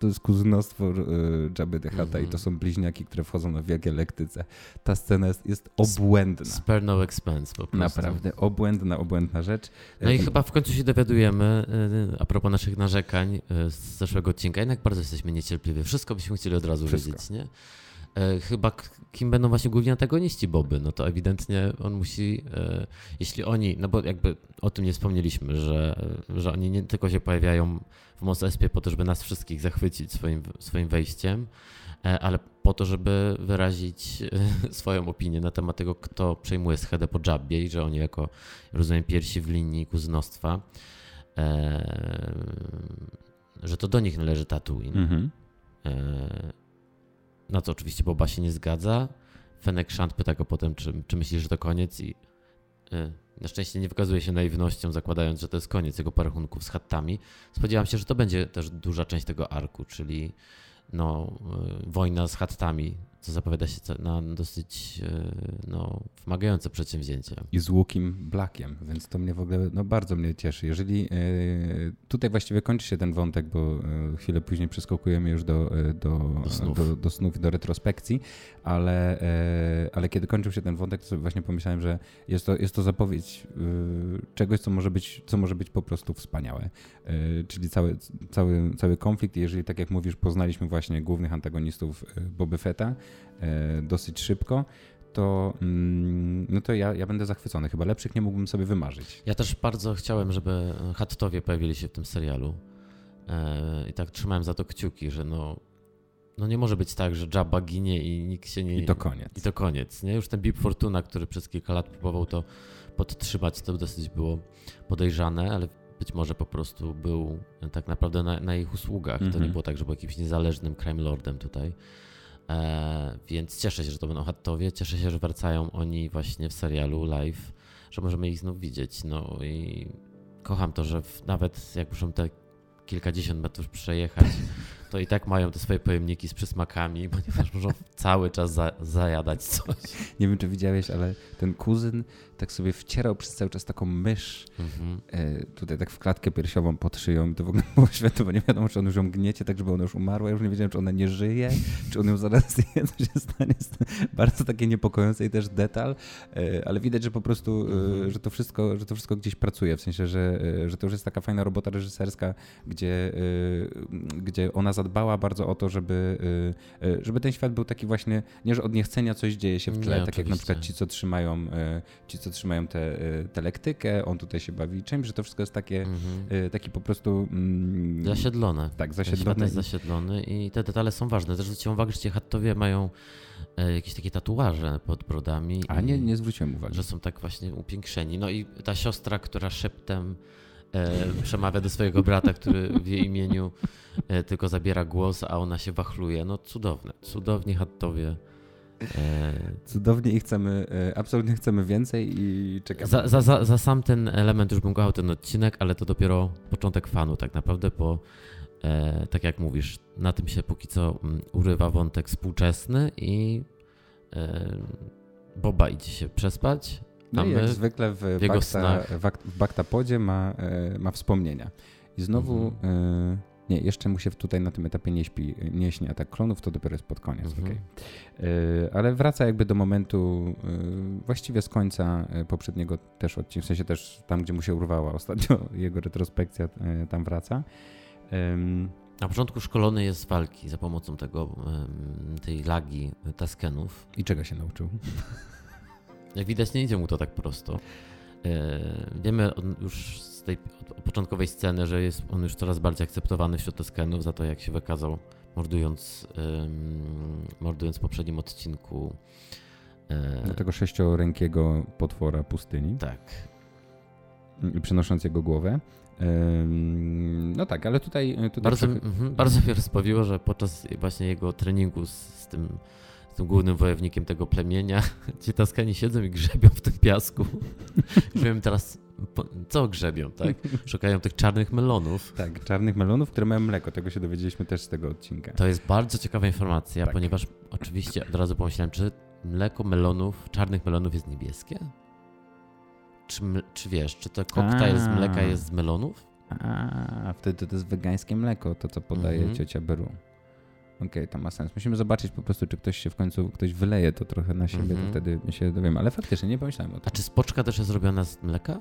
Speaker 1: to jest kuzynostwo y, Jabby the Hutta mm -hmm. i to mhm. są bliźniaki, które wchodzą na wielkie lektyce. Ta scena jest, jest obłędna.
Speaker 2: Spare no expense po prostu.
Speaker 1: Naprawdę, obłędna, obłędna rzecz.
Speaker 2: No i y, chyba w końcu się dowiadujemy, y, a propos naszych narzekań z zeszłego odcinka, jednak bardzo jesteśmy niecierpliwi. Wszystko byśmy chcieli od razu Wszystko. wiedzieć, nie? E, chyba kim będą właśnie główni antagoniści Boby, no to ewidentnie on musi, e, jeśli oni, no bo jakby o tym nie wspomnieliśmy, że, że oni nie tylko się pojawiają w Mos Espie po to, żeby nas wszystkich zachwycić swoim, swoim wejściem, e, ale po to, żeby wyrazić swoją opinię na temat tego, kto przejmuje schedę po Jabbie i że oni jako, rozumiem, pierwsi w linii kuzynostwa, że to do nich należy Tatooine. Mhm. Na co oczywiście Boba się nie zgadza. Fenek Shant pyta go potem, czy, czy myślisz, że to koniec i y, na szczęście nie wykazuje się naiwnością, zakładając, że to jest koniec jego parachunków z hattami. Spodziewam się, że to będzie też duża część tego arku, czyli no, y, wojna z hattami co zapowiada się na dosyć e, no, wymagające przedsięwzięcie.
Speaker 1: I z Łukim Blackiem, więc to mnie w ogóle no, bardzo mnie cieszy. Jeżeli e, tutaj właściwie kończy się ten wątek, bo e, chwilę później przeskakujemy już do, do, do, snów. do, do snów i do retrospekcji, ale, ale kiedy kończył się ten wątek, to właśnie pomyślałem, że jest to, jest to zapowiedź czegoś, co może być, co może być po prostu wspaniałe. Czyli cały, cały, cały konflikt, jeżeli tak jak mówisz, poznaliśmy właśnie głównych antagonistów Boby Fetta, E, dosyć szybko, to, mm, no to ja, ja będę zachwycony. Chyba lepszych nie mógłbym sobie wymarzyć.
Speaker 2: Ja też bardzo chciałem, żeby Hattowie pojawili się w tym serialu. E, I tak trzymałem za to kciuki, że no, no nie może być tak, że Jabba ginie i nikt się nie...
Speaker 1: I to koniec.
Speaker 2: I to koniec, nie? Już ten Bib Fortuna, który przez kilka lat próbował to podtrzymać, to dosyć było podejrzane, ale być może po prostu był tak naprawdę na, na ich usługach. Mm -hmm. To nie mhm. było tak, że był jakimś niezależnym crime lordem tutaj. E, więc cieszę się, że to będą Hattowie, cieszę się, że wracają oni właśnie w serialu live, że możemy ich znów widzieć. No i kocham to, że w, nawet jak muszą te kilkadziesiąt metrów przejechać, to i tak mają te swoje pojemniki z przysmakami, ponieważ muszą cały czas za, zajadać coś.
Speaker 1: Nie wiem, czy widziałeś, ale ten kuzyn tak sobie wcierał przez cały czas taką mysz mhm. e, tutaj tak w klatkę piersiową pod szyją. To w ogóle było świetne, bo nie wiadomo, czy on już ją gniecie tak, żeby ona już umarła. Ja już nie wiedziałem, czy ona nie żyje, czy on ją zaraz zje, co się stanie. Bardzo takie niepokojące i też detal, e, ale widać, że po prostu, e, mhm. że, to wszystko, że to wszystko gdzieś pracuje, w sensie, że, że to już jest taka fajna robota reżyserska, gdzie, gdzie ona zadbała bardzo o to, żeby, żeby ten świat był taki właśnie, nie, że od niechcenia coś dzieje się w tle, nie, tak oczywiście. jak na przykład ci, co trzymają, ci, co trzymają tę te lektykę, on tutaj się bawi czymś, że to wszystko jest takie, mhm. taki po prostu...
Speaker 2: Mm, zasiedlone.
Speaker 1: Tak, zasiedlone.
Speaker 2: Ten jest zasiedlony i te detale są ważne. Też zwróciłem uwagę, że ci Hattowie mają jakieś takie tatuaże pod brodami.
Speaker 1: A nie, nie zwróciłem uwagi.
Speaker 2: Że są tak właśnie upiększeni. No i ta siostra, która szeptem e, przemawia do swojego brata, który w jej imieniu e, tylko zabiera głos, a ona się wachluje. No cudowne, cudownie Hattowie.
Speaker 1: E, cudownie i chcemy, e, absolutnie chcemy więcej i czekamy.
Speaker 2: Za, za, za, za, sam ten element już bym kochał ten odcinek, ale to dopiero początek fanu tak naprawdę, bo e, tak jak mówisz, na tym się póki co mm, urywa wątek współczesny i e, Boba idzie się przespać,
Speaker 1: no i jak zwykle w, w, Bakta, w Baktapodzie ma, e, ma wspomnienia. I znowu, mhm. E, nie, jeszcze mu się tutaj na tym etapie nie śpi, nie śni atak klonów, to dopiero jest pod koniec, mhm. okay. E, ale wraca jakby do momentu właściwie z końca poprzedniego też odcinka, w sensie też tam, gdzie mu się urwała ostatnio jego retrospekcja, tam wraca.
Speaker 2: Na początku szkolony jest z walki za pomocą tego, tej lagi taskenów.
Speaker 1: I czego się nauczył?
Speaker 2: Jak widać, nie idzie mu to tak prosto. E, wiemy już z tej początkowej sceny, że jest on już coraz bardziej akceptowany wśród Toskenów za to, jak się wykazał, mordując, mordując w poprzednim odcinku.
Speaker 1: E, Do tego sześciorękiego potwora pustyni.
Speaker 2: Tak.
Speaker 1: I przenosząc jego głowę. No tak, ale tutaj. tutaj
Speaker 2: bardzo, mm, bardzo mnie rozbawiło, że podczas właśnie jego treningu z, z tym tym głównym wojownikiem tego plemienia. Ci taskani siedzą i grzebią w tym piasku. Wiem teraz, co grzebią, tak? Szukają tych czarnych melonów.
Speaker 1: Tak, czarnych melonów, które mają mleko. Tego się dowiedzieliśmy też z tego odcinka.
Speaker 2: To jest bardzo ciekawa informacja, tak. ponieważ oczywiście od razu pomyślałem, czy mleko melonów, czarnych melonów jest niebieskie? Czy, czy wiesz, czy to koktajl z mleka jest z melonów?
Speaker 1: A, wtedy to jest wegańskie mleko, to co podaje mhm. ciocia Beru. Okej, okay, to ma sens. Musimy zobaczyć po prostu, czy ktoś się w końcu, ktoś wyleje to trochę na siebie, mm -hmm. to mhm. wtedy się dowiemy. Ale faktycznie nie pomyślałem o tym.
Speaker 2: A czy spoczka też jest zrobiona z mleka?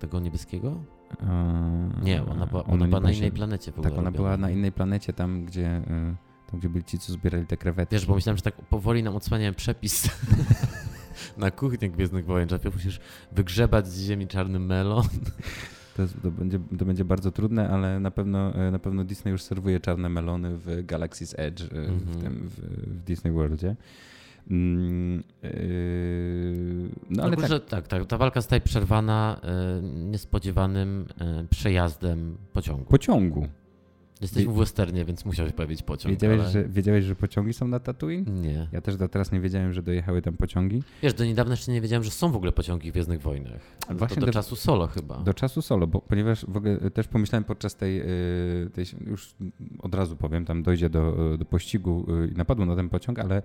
Speaker 2: Tego niebieskiego? Eee, nie, ona była, ona, ona była na innej planecie w ogóle.
Speaker 1: Tak, ona robiona. była na innej planecie, tam gdzie, y, tam gdzie byli ci, co zbierali te krewetki.
Speaker 2: Wiesz, bo myślałem, że tak powoli nam odsłaniałem przepis na kuchnię Gwiezdnych Wojen, że musisz wygrzebać z ziemi czarny melon
Speaker 1: to, jest, to, będzie, to będzie bardzo trudne, ale na pewno, e, na pewno Disney już serwuje czarne melony w Galaxy's Edge, mm -hmm. w, mhm. tym, w, w Disney Worldzie. Mm, yy,
Speaker 2: no, ale no, tak. tak, tak. Ta walka zostaje przerwana y, niespodziewanym y, przejazdem pociągu.
Speaker 1: Pociągu.
Speaker 2: Jesteśmy w westernie, więc musiał się pojawić pociąg.
Speaker 1: Wiedziałeś,
Speaker 2: ale...
Speaker 1: że, wiedziałeś, że pociągi są na Tatooine?
Speaker 2: Nie.
Speaker 1: Ja też do teraz nie wiedziałem, że dojechały tam pociągi.
Speaker 2: Wiesz, do niedawna jeszcze nie wiedziałem, że są w ogóle pociągi w Gwiezdnych Wojnach. Właśnie do, do, czasu solo chyba.
Speaker 1: Do czasu solo, bo ponieważ w ogóle też pomyślałem podczas tej, y, tej już od razu powiem, tam dojdzie do, do pościgu i napadu na ten pociąg, ale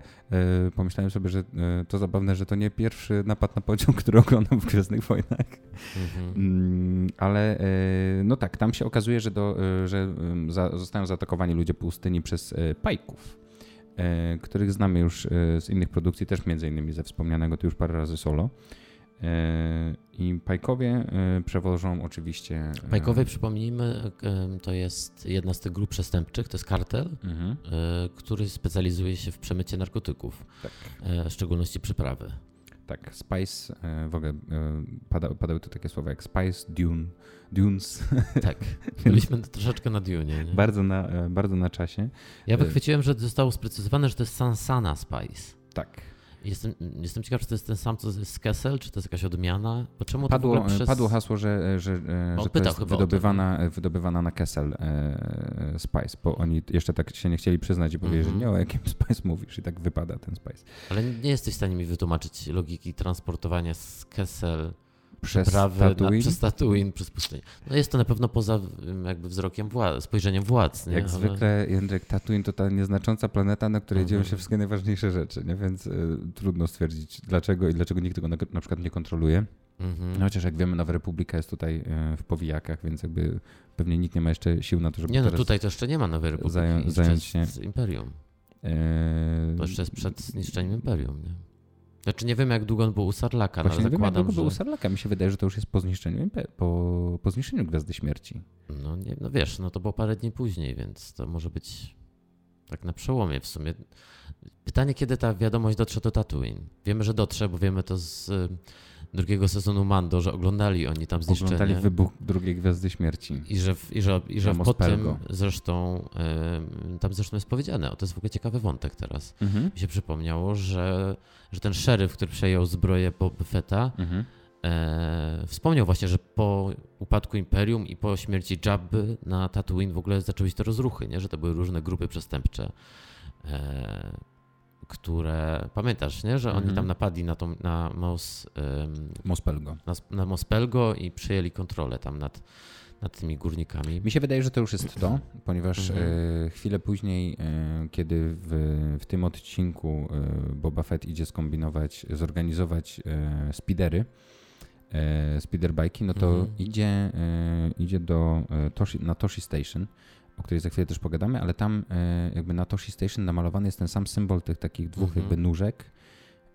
Speaker 1: pomyślałem sobie, że to zabawne, że to nie pierwszy napad na pociąg, który oglądam w Gwiezdnych Wojnach. Mhm. Mm, ale no tak, tam się okazuje, że, do, że zostają zaatakowani ludzie pustyni przez e, pajków, e, których znamy już e, z innych produkcji, też między innymi ze wspomnianego tu już parę razy solo. I Pajkowie przewożą oczywiście.
Speaker 2: Pajkowie, przypomnijmy, to jest jedna z tych grup przestępczych, to jest kartel, mhm. który specjalizuje się w przemycie narkotyków, tak. w szczególności przyprawy.
Speaker 1: Tak, Spice, w ogóle pada, padały tu takie słowa jak Spice, Dune, Dunes.
Speaker 2: Tak, byliśmy troszeczkę na Dune. Nie?
Speaker 1: Bardzo, na, bardzo na czasie.
Speaker 2: Ja wychwyciłem, że zostało sprecyzowane, że to jest Sansana Spice.
Speaker 1: Tak.
Speaker 2: Jestem, jestem ciekaw, czy to jest ten sam, co z Kessel, czy to jest jakaś odmiana?
Speaker 1: Bo czemu padło, przez... padło hasło, że, że, że to jest wydobywana, wydobywana na Kessel e, Spice, bo oni jeszcze tak się nie chcieli przyznać i powiedzieć, mm -hmm. że nie o jakim Spice mówisz i tak wypada ten Spice.
Speaker 2: Ale nie jesteś w stanie mi wytłumaczyć logiki transportowania z Kessel
Speaker 1: przez Tatooine?
Speaker 2: Na, przez Tatooine, przez pustynię. No jest to na pewno poza jakby wzrokiem władz, spojrzeniem władz. Nie?
Speaker 1: Jak Ale... zwykle, Jędrek, Tatooine to ta nieznacząca planeta, na której dzieją mhm. się wszystkie najważniejsze rzeczy, nie? więc y, trudno stwierdzić dlaczego i dlaczego nikt tego na, na przykład nie kontroluje. Mhm. No, chociaż jak wiemy, Nowa Republika jest tutaj y, w powijakach, więc jakby pewnie nikt nie ma jeszcze sił na to, żeby
Speaker 2: Nie, no tutaj to jeszcze nie ma Nowej Republiki. Zająć, zająć się... Imperium. To jeszcze jest przed zniszczeniem Imperium. Nie? Znaczy nie wiem, jak długo on był u Sarlaka,
Speaker 1: Właśnie
Speaker 2: ale
Speaker 1: nie
Speaker 2: zakładam,
Speaker 1: wiem, jak długo że... był u Sarlaka. Mi się wydaje, że to już jest po zniszczeniu, po, po zniszczeniu Gwiazdy Śmierci.
Speaker 2: No, nie, no wiesz, no to było parę dni później, więc to może być tak na przełomie w sumie. Pytanie, kiedy ta wiadomość dotrze do Tatooine? Wiemy, że dotrze, bo wiemy to z drugiego sezonu Mando, że oglądali oni tam zniszczenie.
Speaker 1: Oglądali wybuch drugiej Gwiazdy Śmierci.
Speaker 2: I że, i że, i że po tym zresztą, y, tam zresztą jest powiedziane, o to jest w ogóle ciekawy wątek teraz. Mhm. Mi się przypomniało, że, że ten szeryf, który przejął zbroję Boba Fetta, mhm. e, wspomniał właśnie, że po upadku Imperium i po śmierci Jabby na Tatooine w ogóle zaczęły się te rozruchy, nie? że to były różne grupy przestępcze. E, które pamiętasz, nie? że oni tam mhm. napadli na, tą, na Mos, um,
Speaker 1: Mospelgo.
Speaker 2: Na, na Mospelgo i przyjęli kontrolę tam nad, nad tymi górnikami.
Speaker 1: Mi się wydaje, że to już jest to, ponieważ mhm. e, chwilę później, e, kiedy w, w tym odcinku e, Boba Fett idzie skombinować, zorganizować e, speedery, e, speederbike'i, no to mhm. idzie, e, idzie do, Toshi, na Toshi Station, o której za chwilę też pogadamy, ale tam e, jakby na Toshi Station namalowany jest ten sam symbol tych takich dwóch mhm. jakby nóżek,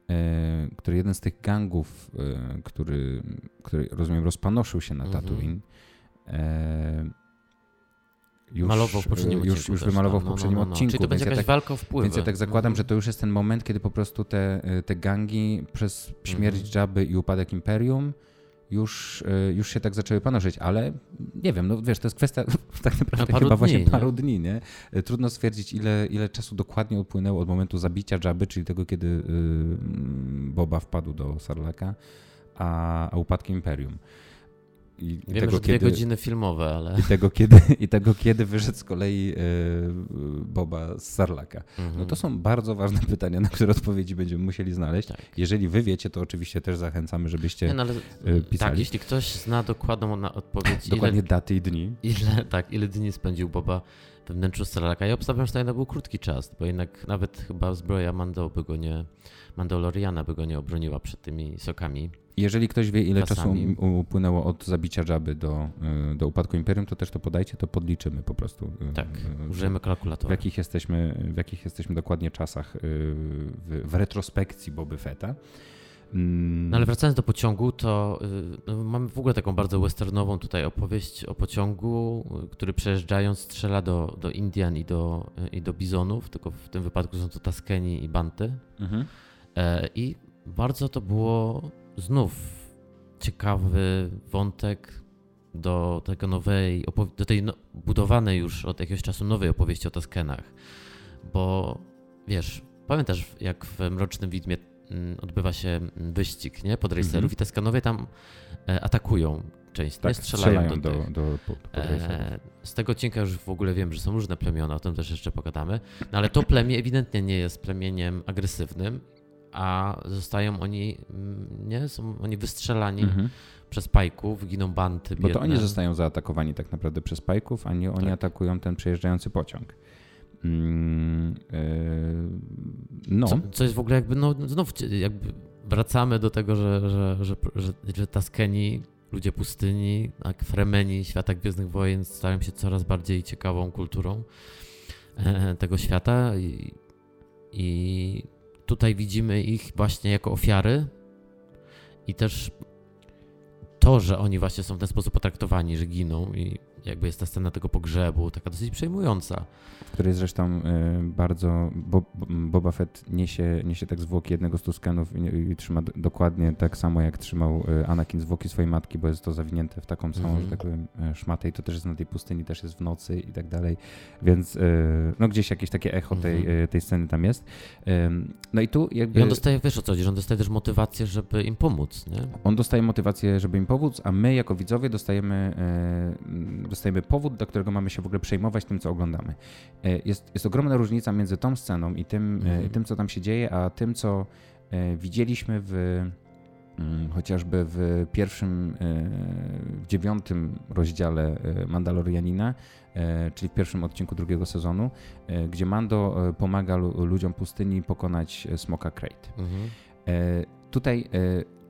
Speaker 1: e, który jeden z tych gangów, e, który, który rozumiem rozpanoszył się na mhm. Tatooine,
Speaker 2: już, malował w poprzednim
Speaker 1: już, już wymalował w no, no, poprzednim no, no, no. odcinku.
Speaker 2: Czyli to będzie jakaś
Speaker 1: ja tak,
Speaker 2: walka o wpływy.
Speaker 1: Więc ja tak zakładam, że to już jest ten moment, kiedy po prostu te, te gangi przez śmierć mhm. Jabby i upadek Imperium już, e, już się tak zaczęły panoszyć, ale nie wiem, no wiesz, to jest kwestia tak naprawdę chyba dni, właśnie nie? paru dni, nie? E, trudno stwierdzić, ile, ile czasu dokładnie upłynęło od momentu zabicia Jabby, czyli tego, kiedy y, Boba wpadł do Sarlaka, a, a upadkiem Imperium.
Speaker 2: I, tego, że dwie kiedy, godziny filmowe, ale...
Speaker 1: I tego, kiedy, I tego, kiedy wyszedł z kolei e, Boba z Sarlaka. Mhm. No to są bardzo ważne pytania, na które odpowiedzi będziemy musieli znaleźć. Tak. Jeżeli wy wiecie, to oczywiście też zachęcamy, żebyście Nie, no, ale, e, pisali.
Speaker 2: Tak, jeśli ktoś zna dokładną odpowiedź...
Speaker 1: Dokładnie ile, daty i dni.
Speaker 2: Ile, tak, ile dni spędził Boba we wnętrzu Sarlaka. Ja obstawiam, że to jednak był krótki czas, bo jednak nawet chyba zbroja Mando by go nie... Mandaloriana by go nie obroniła przed tymi sokami.
Speaker 1: Jeżeli ktoś wie, ile Czasami. czasu upłynęło od zabicia Jabby do, y, do upadku Imperium, to też to podajcie, to podliczymy po prostu.
Speaker 2: Y, tak, użyjemy kalkulatora.
Speaker 1: W jakich jesteśmy, w jakich jesteśmy dokładnie czasach y, w, w retrospekcji Boby Fetta.
Speaker 2: Mm. No ale wracając do pociągu, to no, mamy w ogóle taką bardzo westernową tutaj opowieść o pociągu, który przejeżdżając strzela do, do Indian i do, i do bizonów, tylko w tym wypadku są to Taskeni i Banty. Mhm. E, I bardzo to było znów ciekawy wątek do tego nowej, do tej no, budowanej już od jakiegoś czasu nowej opowieści o Taskenach. Bo wiesz, pamiętasz jak w Mrocznym Widmie mm, odbywa się wyścig nie? pod racerów mm -hmm. i Taskanowie tam e, atakują część, tak, nie strzelają, strzelają do, do, do pod, e, Z tego odcinka już w ogóle wiem, że są różne plemiona, o tym też jeszcze pogadamy, no ale to plemię ewidentnie nie jest plemieniem agresywnym a zostają oni, mm, nie, są oni wystrzelani mhm. przez pajków, giną banty.
Speaker 1: Bo to oni zostają zaatakowani tak naprawdę przez pajków, a nie oni tak. atakują ten przejeżdżający pociąg. Mm,
Speaker 2: yy, no. Co, co, jest w ogóle jakby, no znów jakby wracamy do tego, że, że, że, że, że Taskeni, ludzie pustyni, jak Fremeni świata Gwiezdnych Wojen stają się coraz bardziej ciekawą kulturą e, tego świata i, i tutaj widzimy ich właśnie jako ofiary I też to, że oni właśnie są w ten sposób potraktowani, że giną i jakby jest ta scena tego pogrzebu, taka dosyć przejmująca.
Speaker 1: W której zresztą y, bardzo Bob, Boba Fett niesie, niesie tak zwłoki jednego z Tuskenów i, i trzyma dokładnie tak samo jak trzymał y, Anakin zwłoki swojej matki, bo jest to zawinięte w taką samą,
Speaker 2: Mhm.
Speaker 1: że tak powiem, y, szmatę i to też jest na tej pustyni, też jest w nocy i tak dalej, więc y, no gdzieś jakieś takie echo tej,
Speaker 2: Mhm.
Speaker 1: y, tej sceny tam jest. No i tu jakby...
Speaker 2: I on dostaje, wiesz o co chodzi, że on dostaje też motywację, żeby im pomóc, nie?
Speaker 1: On dostaje motywację, żeby im pomóc, a my jako widzowie dostajemy, e, dostajemy powód, dla którego mamy się w ogóle przejmować tym, co oglądamy. E, jest, jest ogromna różnica między tą sceną i tym,
Speaker 2: Mhm.
Speaker 1: e, tym, co tam się dzieje, a tym, co e, widzieliśmy w mm, chociażby w pierwszym, w dziewiątym rozdziale Mandalorianina, czyli w pierwszym odcinku drugiego sezonu, gdzie Mando pomaga lu- ludziom pustyni pokonać smoka Crate.
Speaker 2: Mhm.
Speaker 1: Tutaj,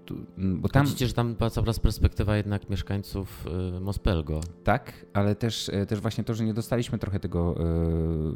Speaker 1: tu, m, bo tam
Speaker 2: Widzicie, że tam była cały czas perspektywa jednak mieszkańców y, Mospelgo.
Speaker 1: tak, ale też, e, też właśnie to, że nie dostaliśmy trochę tego,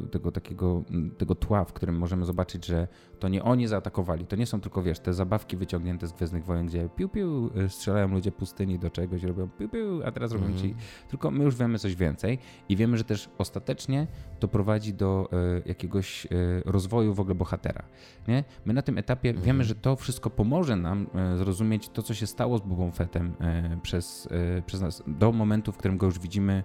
Speaker 1: e, tego takiego tego tła, w którym możemy zobaczyć, że to nie oni zaatakowali, to nie są tylko, wiesz, te zabawki wyciągnięte z Gwiezdnych Wojen, gdzie piu piu, e, strzelają ludzie pustyni do czegoś, robią piu piu, a teraz robią ci
Speaker 2: Mhm.
Speaker 1: tylko my już wiemy coś więcej i wiemy, że też ostatecznie to prowadzi do jakiegoś rozwoju w ogóle bohatera. Nie? My na tym etapie
Speaker 2: Mhm.
Speaker 1: wiemy, że to wszystko pomoże nam e, zrozumieć to, co się stało z Bobą Fettem e, przez, e, przez nas do momentu, w którym go już widzimy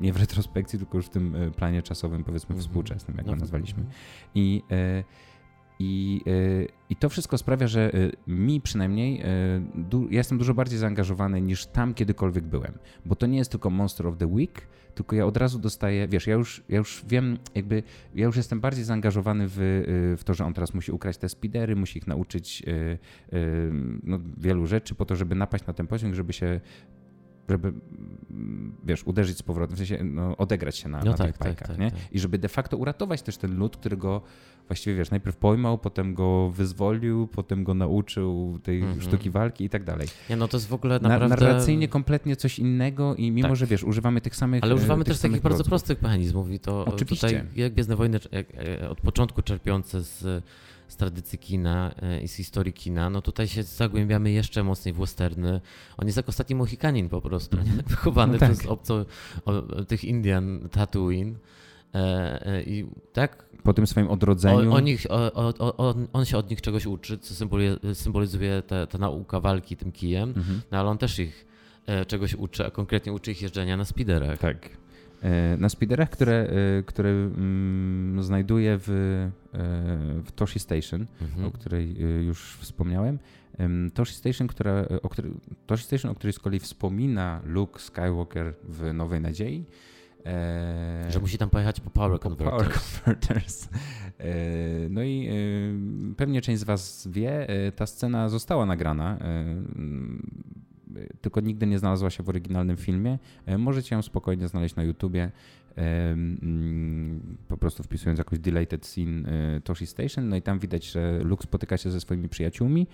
Speaker 1: nie w retrospekcji, tylko już w tym e, planie czasowym, powiedzmy
Speaker 2: Mhm.
Speaker 1: współczesnym, jak
Speaker 2: No,
Speaker 1: go nazwaliśmy.
Speaker 2: mhm.
Speaker 1: I, i, e, I to wszystko sprawia, że e, mi przynajmniej, e, du, ja jestem dużo bardziej zaangażowany niż tam kiedykolwiek byłem. Bo to nie jest tylko Monster of the Week, tylko ja od razu dostaję, wiesz, ja już, ja już wiem, jakby, ja już jestem bardziej zaangażowany w, w to, że on teraz musi ukraść te spidery, musi ich nauczyć no, wielu rzeczy po to, żeby napaść na ten pociąg, żeby się żeby, mm, wiesz, uderzyć z powrotem, w sensie no, odegrać się na,
Speaker 2: No
Speaker 1: na
Speaker 2: tak,
Speaker 1: tych
Speaker 2: tak,
Speaker 1: bajkach,
Speaker 2: tak,
Speaker 1: nie?
Speaker 2: tak.
Speaker 1: I żeby de facto uratować też ten lud, który go właściwie, wiesz, najpierw pojmał, potem go wyzwolił, potem go nauczył tej
Speaker 2: Mhm.
Speaker 1: sztuki walki i tak dalej.
Speaker 2: Nie, no to jest w ogóle
Speaker 1: Na,
Speaker 2: naprawdę...
Speaker 1: narracyjnie kompletnie coś innego i mimo,
Speaker 2: Tak.
Speaker 1: że wiesz, używamy tych samych
Speaker 2: Ale
Speaker 1: e,
Speaker 2: używamy też takich bardzo prostych mechanizmów i to
Speaker 1: Oczywiście.
Speaker 2: tutaj jak Gwiezdne Wojny jak, e, od początku czerpiące z tradycji kina e, i z historii kina, no tutaj się zagłębiamy jeszcze mocniej w westerny. On jest jak ostatni Mohikanin po prostu, nie?
Speaker 1: Mhm.
Speaker 2: wychowany
Speaker 1: No tak.
Speaker 2: przez obco, o, tych Indian Tatooine. E, e, I tak,
Speaker 1: Po tym swoim odrodzeniu.
Speaker 2: o, o nich, o, o, o, on, on się od nich czegoś uczy, co symbolizuje, symbolizuje ta, ta nauka walki tym kijem,
Speaker 1: Mhm.
Speaker 2: no ale on też ich e, czegoś uczy, a konkretnie uczy ich jeżdżenia na speederach.
Speaker 1: Tak. E, Na speederach, które, e, które mm, znajduję w, e, w Toshi Station,
Speaker 2: Mhm.
Speaker 1: o której już wspomniałem. Em, Toshi Station, która, o której, Toshi Station, o której z kolei wspomina Luke Skywalker w Nowej Nadziei. E,
Speaker 2: Że musi tam pojechać po Power
Speaker 1: po
Speaker 2: Converter.
Speaker 1: Power Converters. E, No i e, pewnie część z Was wie, e, ta scena została nagrana, e, tylko nigdy nie znalazła się w oryginalnym filmie. E, Możecie ją spokojnie znaleźć na YouTubie, e, mm, po prostu wpisując jakąś deleted scene e, Toshi Station. No i tam widać, że Luke spotyka się ze swoimi przyjaciółmi,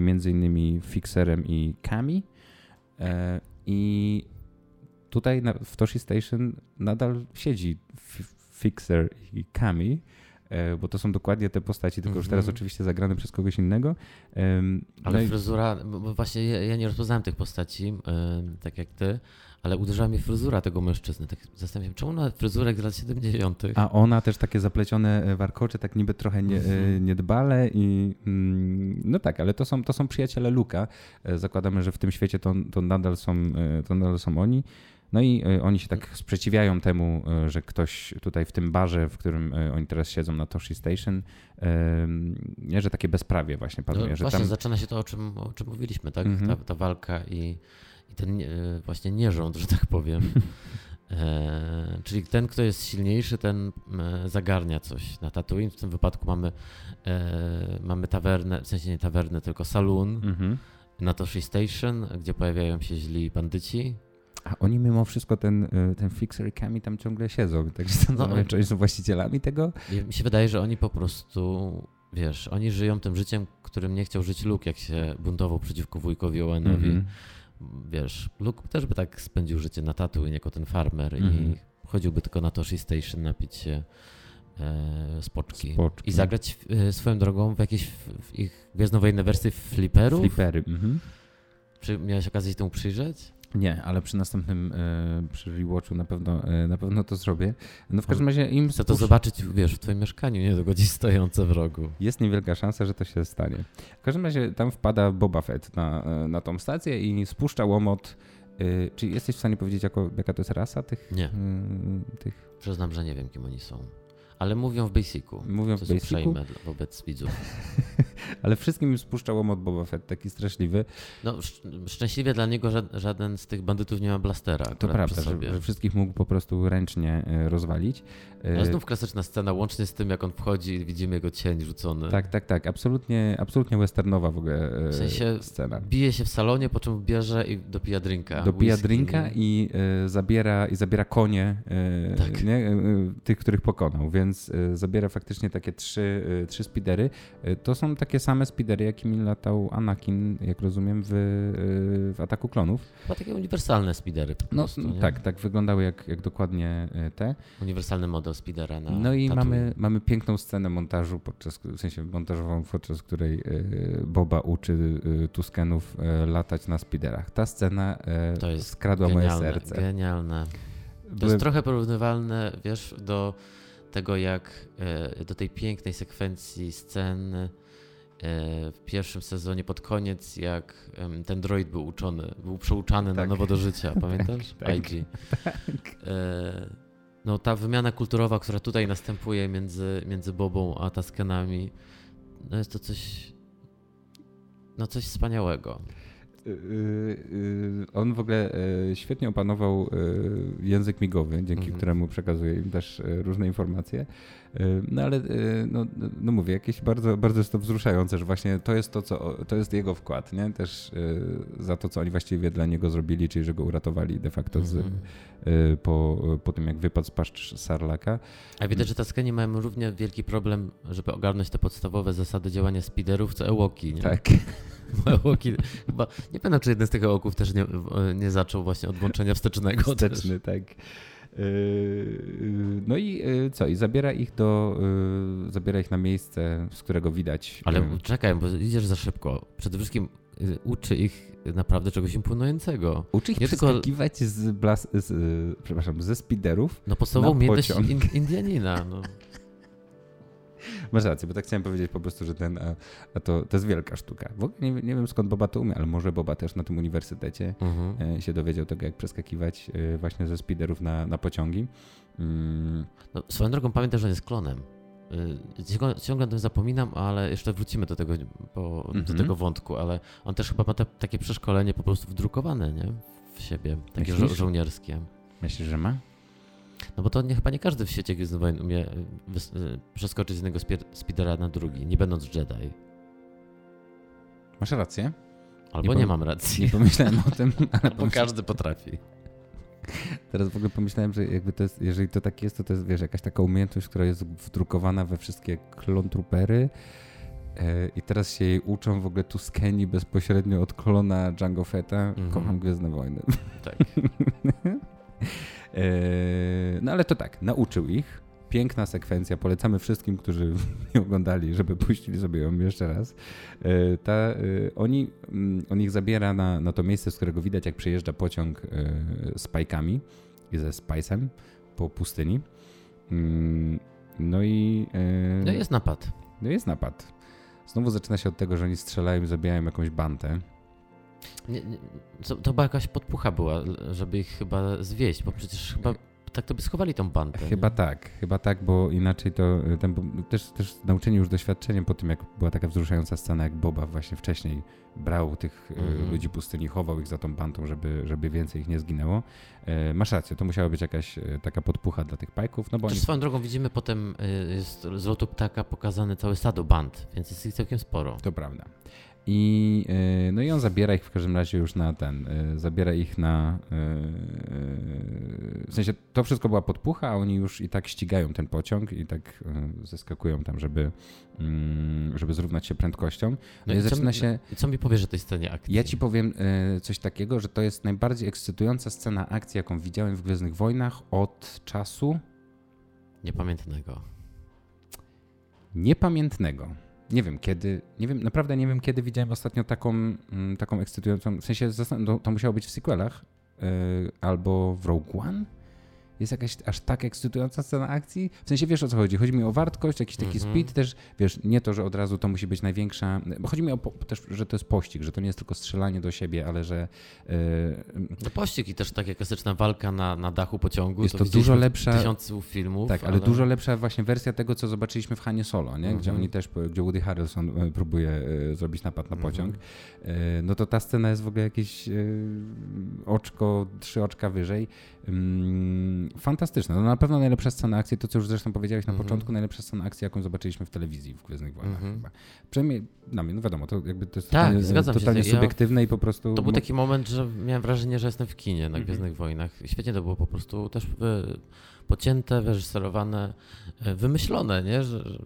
Speaker 1: między innymi Fixerem i Kami. I tutaj w Toshi Station nadal siedzi Fixer i Kami, bo to są dokładnie te postaci, tylko już
Speaker 2: Mhm.
Speaker 1: teraz oczywiście zagrane przez kogoś innego.
Speaker 2: Ale
Speaker 1: no
Speaker 2: fryzura, bo właśnie ja, ja nie rozpoznałem tych postaci, tak jak ty, ale uderzyła mnie fryzura tego mężczyzny. Tak zastanawiam się, czemu na fryzurek z lat 70.
Speaker 1: A ona też takie zaplecione e, warkocze, tak niby trochę nie, e,
Speaker 2: Mhm.
Speaker 1: niedbale i mm, no tak, ale to są, to są przyjaciele Luka. E, Zakładamy, że w tym świecie to, to, nadal, są, e, to nadal są oni. No i e, oni się tak sprzeciwiają temu, e, że ktoś tutaj w tym barze, w którym e, oni teraz siedzą na Toshi Station, nie, że takie bezprawie właśnie
Speaker 2: No,
Speaker 1: panuje, że
Speaker 2: właśnie
Speaker 1: tam
Speaker 2: zaczyna się to, o czym, o czym mówiliśmy, tak?
Speaker 1: Mhm.
Speaker 2: Ta, ta walka i, i ten nie- właśnie nierząd, że tak powiem. E, czyli ten, kto jest silniejszy, ten e, zagarnia coś na Tatooine. W tym wypadku mamy, e, mamy tawernę, w sensie nie tawernę, tylko saloon
Speaker 1: Mhm.
Speaker 2: na Toshi Station, gdzie pojawiają się źli bandyci.
Speaker 1: A oni mimo wszystko ten, e, ten Fixer i Kami tam ciągle siedzą, także zastanawiam
Speaker 2: No,
Speaker 1: oni są właścicielami tego?
Speaker 2: Mi się wydaje, że oni po prostu, wiesz, oni żyją tym życiem, którym nie chciał żyć Luke, jak się buntował przeciwko wujkowi Owenowi.
Speaker 1: Mhm.
Speaker 2: Wiesz, Luke też by tak spędził życie na Tatooine jako ten farmer
Speaker 1: Mhm.
Speaker 2: i chodziłby tylko na Toshi Station napić się e, spoczki.
Speaker 1: Spoczki.
Speaker 2: I zagrać e, swoją drogą w jakieś w, ich gwiezdnowojenne wersji fliperów.
Speaker 1: Flipery. Mhm.
Speaker 2: Czy miałeś okazję się temu przyjrzeć?
Speaker 1: Nie, ale przy następnym e, przy rewatchu na pewno, e, na pewno to zrobię. No w każdym razie im
Speaker 2: Chcę to zobaczyć, wiesz, w twoim mieszkaniu, nie gdzieś stojące w rogu.
Speaker 1: Jest niewielka szansa, że to się stanie. W każdym razie tam wpada Boba Fett na, e, na tą stację i spuszcza łomot. Czy jesteś w stanie powiedzieć, jako, jaka to jest rasa tych?
Speaker 2: Nie.
Speaker 1: e, tych
Speaker 2: Przyznam, że nie wiem, kim oni są. Ale mówią w Basicu.
Speaker 1: mówią w Basicu,
Speaker 2: wobec widzów.
Speaker 1: ale wszystkim im spuszcza łomot Boba Fett, taki straszliwy.
Speaker 2: No, sz- szczęśliwie dla niego ża- żaden z tych bandytów nie ma blastera.
Speaker 1: To prawda, że, że wszystkich mógł po prostu ręcznie e, rozwalić. E,
Speaker 2: No znów klasyczna scena, łącznie z tym, jak on wchodzi i widzimy jego cień rzucony.
Speaker 1: Tak, tak, tak. Absolutnie, absolutnie westernowa w ogóle e,
Speaker 2: W sensie
Speaker 1: scena.
Speaker 2: Bije się w salonie, po czym bierze i dopija drinka.
Speaker 1: Dopija
Speaker 2: whisky,
Speaker 1: drinka i e, zabiera, i zabiera konie e,
Speaker 2: Tak.
Speaker 1: nie? E, tych, których pokonał, więc e, zabiera faktycznie takie trzy, e, trzy spidery. E, to są takie same spidery, jakimi latał Anakin, jak rozumiem, w, w Ataku Klonów.
Speaker 2: Chyba takie uniwersalne speedery po
Speaker 1: No
Speaker 2: prostu,
Speaker 1: tak, tak wyglądały jak, jak dokładnie te.
Speaker 2: Uniwersalny model speedera na
Speaker 1: No i mamy, mamy piękną scenę montażu, podczas, w sensie montażową, podczas której Boba uczy Tuskenów latać na spiderach. Ta scena
Speaker 2: To jest
Speaker 1: skradła moje
Speaker 2: Genialne,
Speaker 1: serce.
Speaker 2: Genialne. To
Speaker 1: Byłem-
Speaker 2: jest trochę porównywalne, wiesz, do tego jak, e, do tej pięknej sekwencji scen e, w pierwszym sezonie pod koniec, jak ten droid był uczony, był przeuczany na
Speaker 1: Tak.
Speaker 2: nowo do życia, pamiętasz?
Speaker 1: tak.
Speaker 2: IG. E, No ta wymiana kulturowa, która tutaj następuje między, między Bobą a Taskenami, no jest to coś, no coś wspaniałego.
Speaker 1: Y, y, On w ogóle e, świetnie opanował e, język migowy, dzięki
Speaker 2: Mhm.
Speaker 1: któremu przekazuje im też e, różne informacje. E, No ale e, no, no mówię, jakieś bardzo, bardzo jest to wzruszające, że właśnie to jest to, co to jest jego wkład, nie? Też e, za to, co oni właściwie dla niego zrobili, czyli że go uratowali de facto z,
Speaker 2: Mhm.
Speaker 1: e, po, po tym, jak wypadł z paszcz Sarlaka.
Speaker 2: A widać, że Taskeni mają równie wielki problem, żeby ogarnąć te podstawowe zasady działania speederów, co Ewoki. Nie?
Speaker 1: Tak.
Speaker 2: Ewoki, chyba, nie pamiętam, czy jeden z tych Ewoków też nie, nie zaczął właśnie od włączenia wstecznego.
Speaker 1: Wsteczny, tak. Yy, No i yy, co? I zabiera ich do. yy, Zabiera ich na miejsce, z którego widać.
Speaker 2: Ale
Speaker 1: yy,
Speaker 2: czekaj, bo idziesz za szybko. Przede wszystkim uczy ich naprawdę czegoś imponującego.
Speaker 1: Uczy ich
Speaker 2: nie tylko-
Speaker 1: przeskakiwać z, blas, z yy, przepraszam, ze spiderów.
Speaker 2: No podstawową umiejętność in, Indianina. No.
Speaker 1: Masz rację, bo tak chciałem powiedzieć po prostu, że ten. A, a to, to jest wielka sztuka. W ogóle nie, nie wiem skąd Boba to umie, ale może Boba też na tym uniwersytecie
Speaker 2: Mhm.
Speaker 1: yy, się dowiedział tego, jak przeskakiwać właśnie ze spiderów na, na pociągi. Mm,
Speaker 2: No, swoją drogą pamiętam, że on jest klonem. Ciągle, o tym zapominam, ale jeszcze wrócimy do tego, bo, do
Speaker 1: Mhm.
Speaker 2: tego wątku, ale on też chyba ma te, takie przeszkolenie po prostu wdrukowane, nie? W siebie, takie żo- żołnierskie.
Speaker 1: Myślisz, że ma?
Speaker 2: No bo to nie, chyba nie każdy w świecie Gwiezdnych Wojen umie wys- y, przeskoczyć z jednego speedera na drugi, nie będąc Jedi.
Speaker 1: Masz rację.
Speaker 2: Albo
Speaker 1: Nie
Speaker 2: nie, mam racji.
Speaker 1: Nie pomyślałem o tym, ale
Speaker 2: Bo każdy potrafi.
Speaker 1: Teraz w ogóle pomyślałem, że jakby to jest, jeżeli to tak jest, to to jest wiesz, jakaś taka umiejętność, która jest wdrukowana we wszystkie klon troopery e, i teraz się jej uczą w ogóle Tuskeni bezpośrednio od klona Django Fetta.
Speaker 2: Mhm.
Speaker 1: Kocham Gwiezdne Wojny.
Speaker 2: Tak.
Speaker 1: E, no ale to tak, nauczył ich. Piękna sekwencja, polecamy wszystkim, którzy nie oglądali, żeby puścili sobie ją jeszcze raz. E, Ta, e, oni, mm, on ich zabiera na, na to miejsce, z którego widać, jak przejeżdża pociąg z pajkami i ze Spicem po pustyni. Mm, No i,
Speaker 2: No jest napad.
Speaker 1: no jest napad. Znowu zaczyna się od tego, że oni strzelają i zabijają jakąś bantę.
Speaker 2: Nie, nie, to, to była jakaś podpucha była, żeby ich chyba zwieść, bo przecież chyba tak to by schowali tą bandę.
Speaker 1: Chyba
Speaker 2: nie?
Speaker 1: tak, chyba tak, bo inaczej to y, ten, też, też nauczeni już doświadczeniem po tym, jak była taka wzruszająca scena, jak Boba właśnie wcześniej brał tych
Speaker 2: Mhm.
Speaker 1: ludzi pustyni, chował ich za tą bantą, żeby, żeby więcej ich nie zginęło. E, masz rację, to musiała być jakaś e, taka podpucha dla tych pajków, no bo oni...
Speaker 2: Swoją drogą widzimy potem y, jest z lotu ptaka pokazane całe stado band, więc jest ich całkiem sporo.
Speaker 1: To prawda. I, e, no i on zabiera ich w każdym razie już na ten, e, zabiera ich na, e, w sensie to wszystko była podpucha, a oni już i tak ścigają ten pociąg i tak zeskakują tam, żeby, mm, żeby zrównać się prędkością. No, i
Speaker 2: co
Speaker 1: zaczyna
Speaker 2: mi-
Speaker 1: się,
Speaker 2: I co mi powiesz o tej scenie akcji?
Speaker 1: ja ci powiem coś takiego, że to jest najbardziej ekscytująca scena akcji, jaką widziałem w Gwiezdnych Wojnach od czasu
Speaker 2: Niepamiętnego.
Speaker 1: niepamiętnego. Nie wiem kiedy, nie wiem, naprawdę nie wiem kiedy widziałem ostatnio taką, mm, taką ekscytującą, w sensie to, to musiało być w sequelach yy, albo w Rogue One jest jakaś aż tak ekscytująca scena akcji? W sensie wiesz o co chodzi? Chodzi mi o wartość, jakiś taki mm -hmm. speed też, wiesz, nie to, że od razu to musi być największa, bo chodzi mi o też, że to jest pościg, że to nie jest tylko strzelanie do siebie, ale że... Yy...
Speaker 2: No pościg i też taka klasyczna walka na, na dachu pociągu.
Speaker 1: Jest to, to dużo lepsza...
Speaker 2: Tysiąców filmów.
Speaker 1: Tak, ale, ale, dużo lepsza właśnie wersja tego, co zobaczyliśmy w Hanie Solo, nie? Gdzie mm -hmm. oni też, gdzie Woody Harrelson e, próbuje e, zrobić napad na mhm. pociąg. Mm -hmm. No to ta scena jest w ogóle jakieś oczko, trzy oczka wyżej. Fantastyczna. No na pewno najlepsza scena akcji, to co już zresztą powiedziałeś na mm -hmm. początku, najlepsza scena akcji, jaką zobaczyliśmy w telewizji w Gwiezdnych Wojnach mm -hmm. chyba. Przynajmniej na mnie, no wiadomo, to jakby to jest
Speaker 2: tak,
Speaker 1: totalnie, totalnie subiektywne ja, i po prostu...
Speaker 2: To był taki moment, że miałem wrażenie, że jestem w kinie na mm -hmm. Gwiezdnych Wojnach. Świetnie to było po prostu też pocięte, wyreżyserowane, e, wymyślone, nie? Że, że,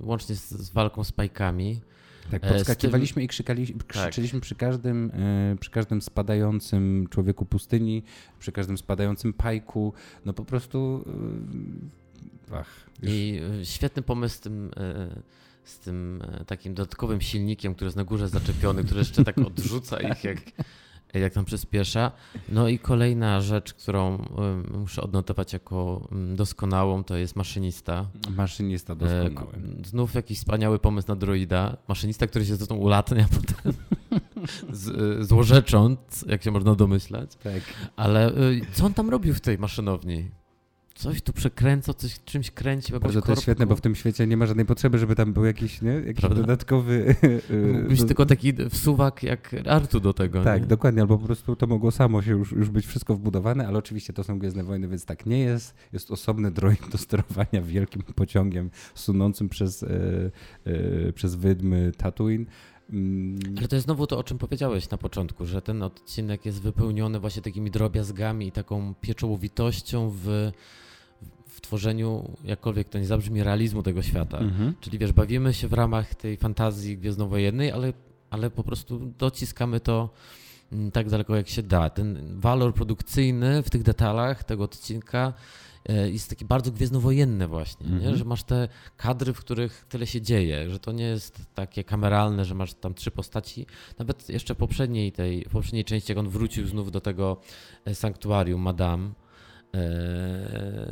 Speaker 2: łącznie z, z walką z pajkami.
Speaker 1: Tak, e, podskakiwaliśmy tym... i krzykali, krzyczeliśmy tak. przy, każdym, e, przy każdym spadającym człowieku pustyni, przy każdym spadającym pajku. No po prostu.
Speaker 2: E, ach, I świetny pomysł z tym, z tym takim dodatkowym silnikiem, który jest na górze zaczepiony, który jeszcze tak odrzuca ich jak jak tam przyspiesza. No i kolejna rzecz, którą muszę odnotować jako doskonałą, to jest maszynista.
Speaker 1: Maszynista doskonały.
Speaker 2: Znów jakiś wspaniały pomysł na droida. Maszynista, który się zresztą ulatnia potem z, złorzecząc, jak się można domyślać.
Speaker 1: Tak.
Speaker 2: Ale y, co on tam robił w tej maszynowni? Coś tu przekręca, coś czymś kręci.
Speaker 1: Bardzo to jest świetne, bo w tym świecie nie ma żadnej potrzeby, żeby tam był jakiś, nie? jakiś Prawda? dodatkowy...
Speaker 2: Mógłbyś do... tylko taki wsuwak jak Artu do tego.
Speaker 1: Tak,
Speaker 2: nie?
Speaker 1: dokładnie, albo po prostu to mogło samo się już, już być wszystko wbudowane, ale oczywiście to są Gwiezdne Wojny, więc tak nie jest. Jest osobny droid do sterowania wielkim pociągiem sunącym przez, e, e, przez wydmy Tatooine.
Speaker 2: Mm. Ale to jest znowu to, o czym powiedziałeś na początku, że ten odcinek jest wypełniony właśnie takimi drobiazgami i taką pieczołowitością w tworzeniu, jakkolwiek to nie zabrzmi, realizmu tego świata. Mhm. Czyli wiesz, bawimy się w ramach tej fantazji gwiezdnowojennej, ale, ale po prostu dociskamy to mm, tak daleko jak się da. Ten walor produkcyjny w tych detalach tego odcinka e, jest taki bardzo gwiezdnowojenny właśnie, mhm. że masz te kadry, w których tyle się dzieje, że to nie jest takie kameralne, że masz tam trzy postaci. Nawet jeszcze poprzedniej, tej, poprzedniej części, jak on wrócił znów do tego e, sanktuarium Madame,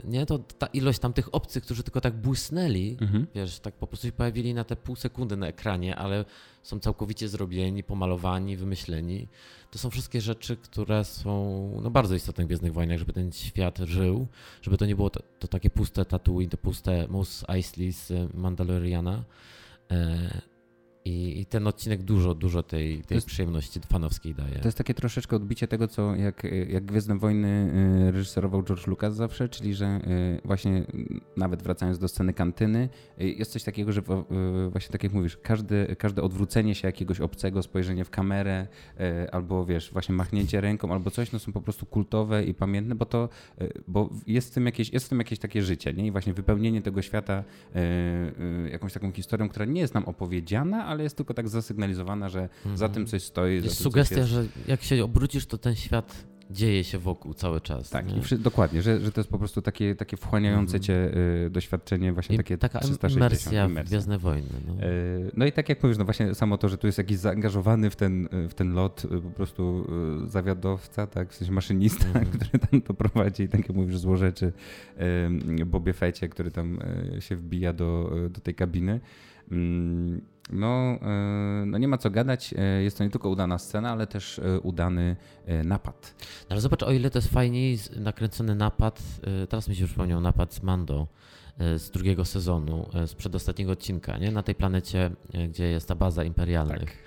Speaker 2: nie, to ta ilość tam tych obcych, którzy tylko tak błysnęli, mhm. wiesz, tak po prostu się pojawili na te pół sekundy na ekranie, ale są całkowicie zrobieni, pomalowani, wymyśleni. To są wszystkie rzeczy, które są no, bardzo istotne w Gwiezdnych Wojnach, żeby ten świat żył, żeby to nie było to, to takie puste Tatooine, to puste Mos Eisley z Mandaloriana. I, I, ten odcinek dużo, dużo tej, tej jest, przyjemności fanowskiej daje.
Speaker 1: To jest takie troszeczkę odbicie tego, co jak, jak Gwiezdne Wojny y, reżyserował George Lucas zawsze, czyli że y, właśnie nawet wracając do sceny kantyny, y, jest coś takiego, że właśnie tak jak mówisz, każde, każde odwrócenie się jakiegoś obcego, spojrzenie w kamerę, albo wiesz, właśnie machnięcie ręką, albo coś, no są po prostu kultowe i pamiętne, bo to, bo jest w tym jakieś, jest w tym jakieś takie życie, nie? I właśnie wypełnienie tego świata jakąś taką historią, która nie jest nam opowiedziana, ale jest tylko tak zasygnalizowana, że mhm. za tym coś stoi.
Speaker 2: Jest tym, sugestia, jest... że jak się obrócisz, to ten świat dzieje się wokół cały czas.
Speaker 1: Tak, i dokładnie, że, że to jest po prostu takie, takie wchłaniające mhm. cię y, doświadczenie, właśnie I takie
Speaker 2: taka 360. Imersja, imersja. w Gwiezdne Wojny. No.
Speaker 1: Y, no. i tak jak mówisz, no właśnie samo to, że tu jest jakiś zaangażowany w ten, w ten lot y, po prostu y, zawiadowca, tak, w sensie maszynista, mhm. który tam to prowadzi i tak jak mówisz, złorzeczy y, Bobie Fecie, który tam y, się wbija do, do tej kabiny. Mm, no, e, no nie ma co gadać. E, jest to nie tylko udana scena, ale też e, udany napad.
Speaker 2: No ale zobacz, o ile to jest fajniej nakręcony napad, teraz mi się przypomniał napad z Mando z drugiego sezonu, z przedostatniego odcinka, nie? na tej planecie, gdzie jest ta baza imperialnych. Tak.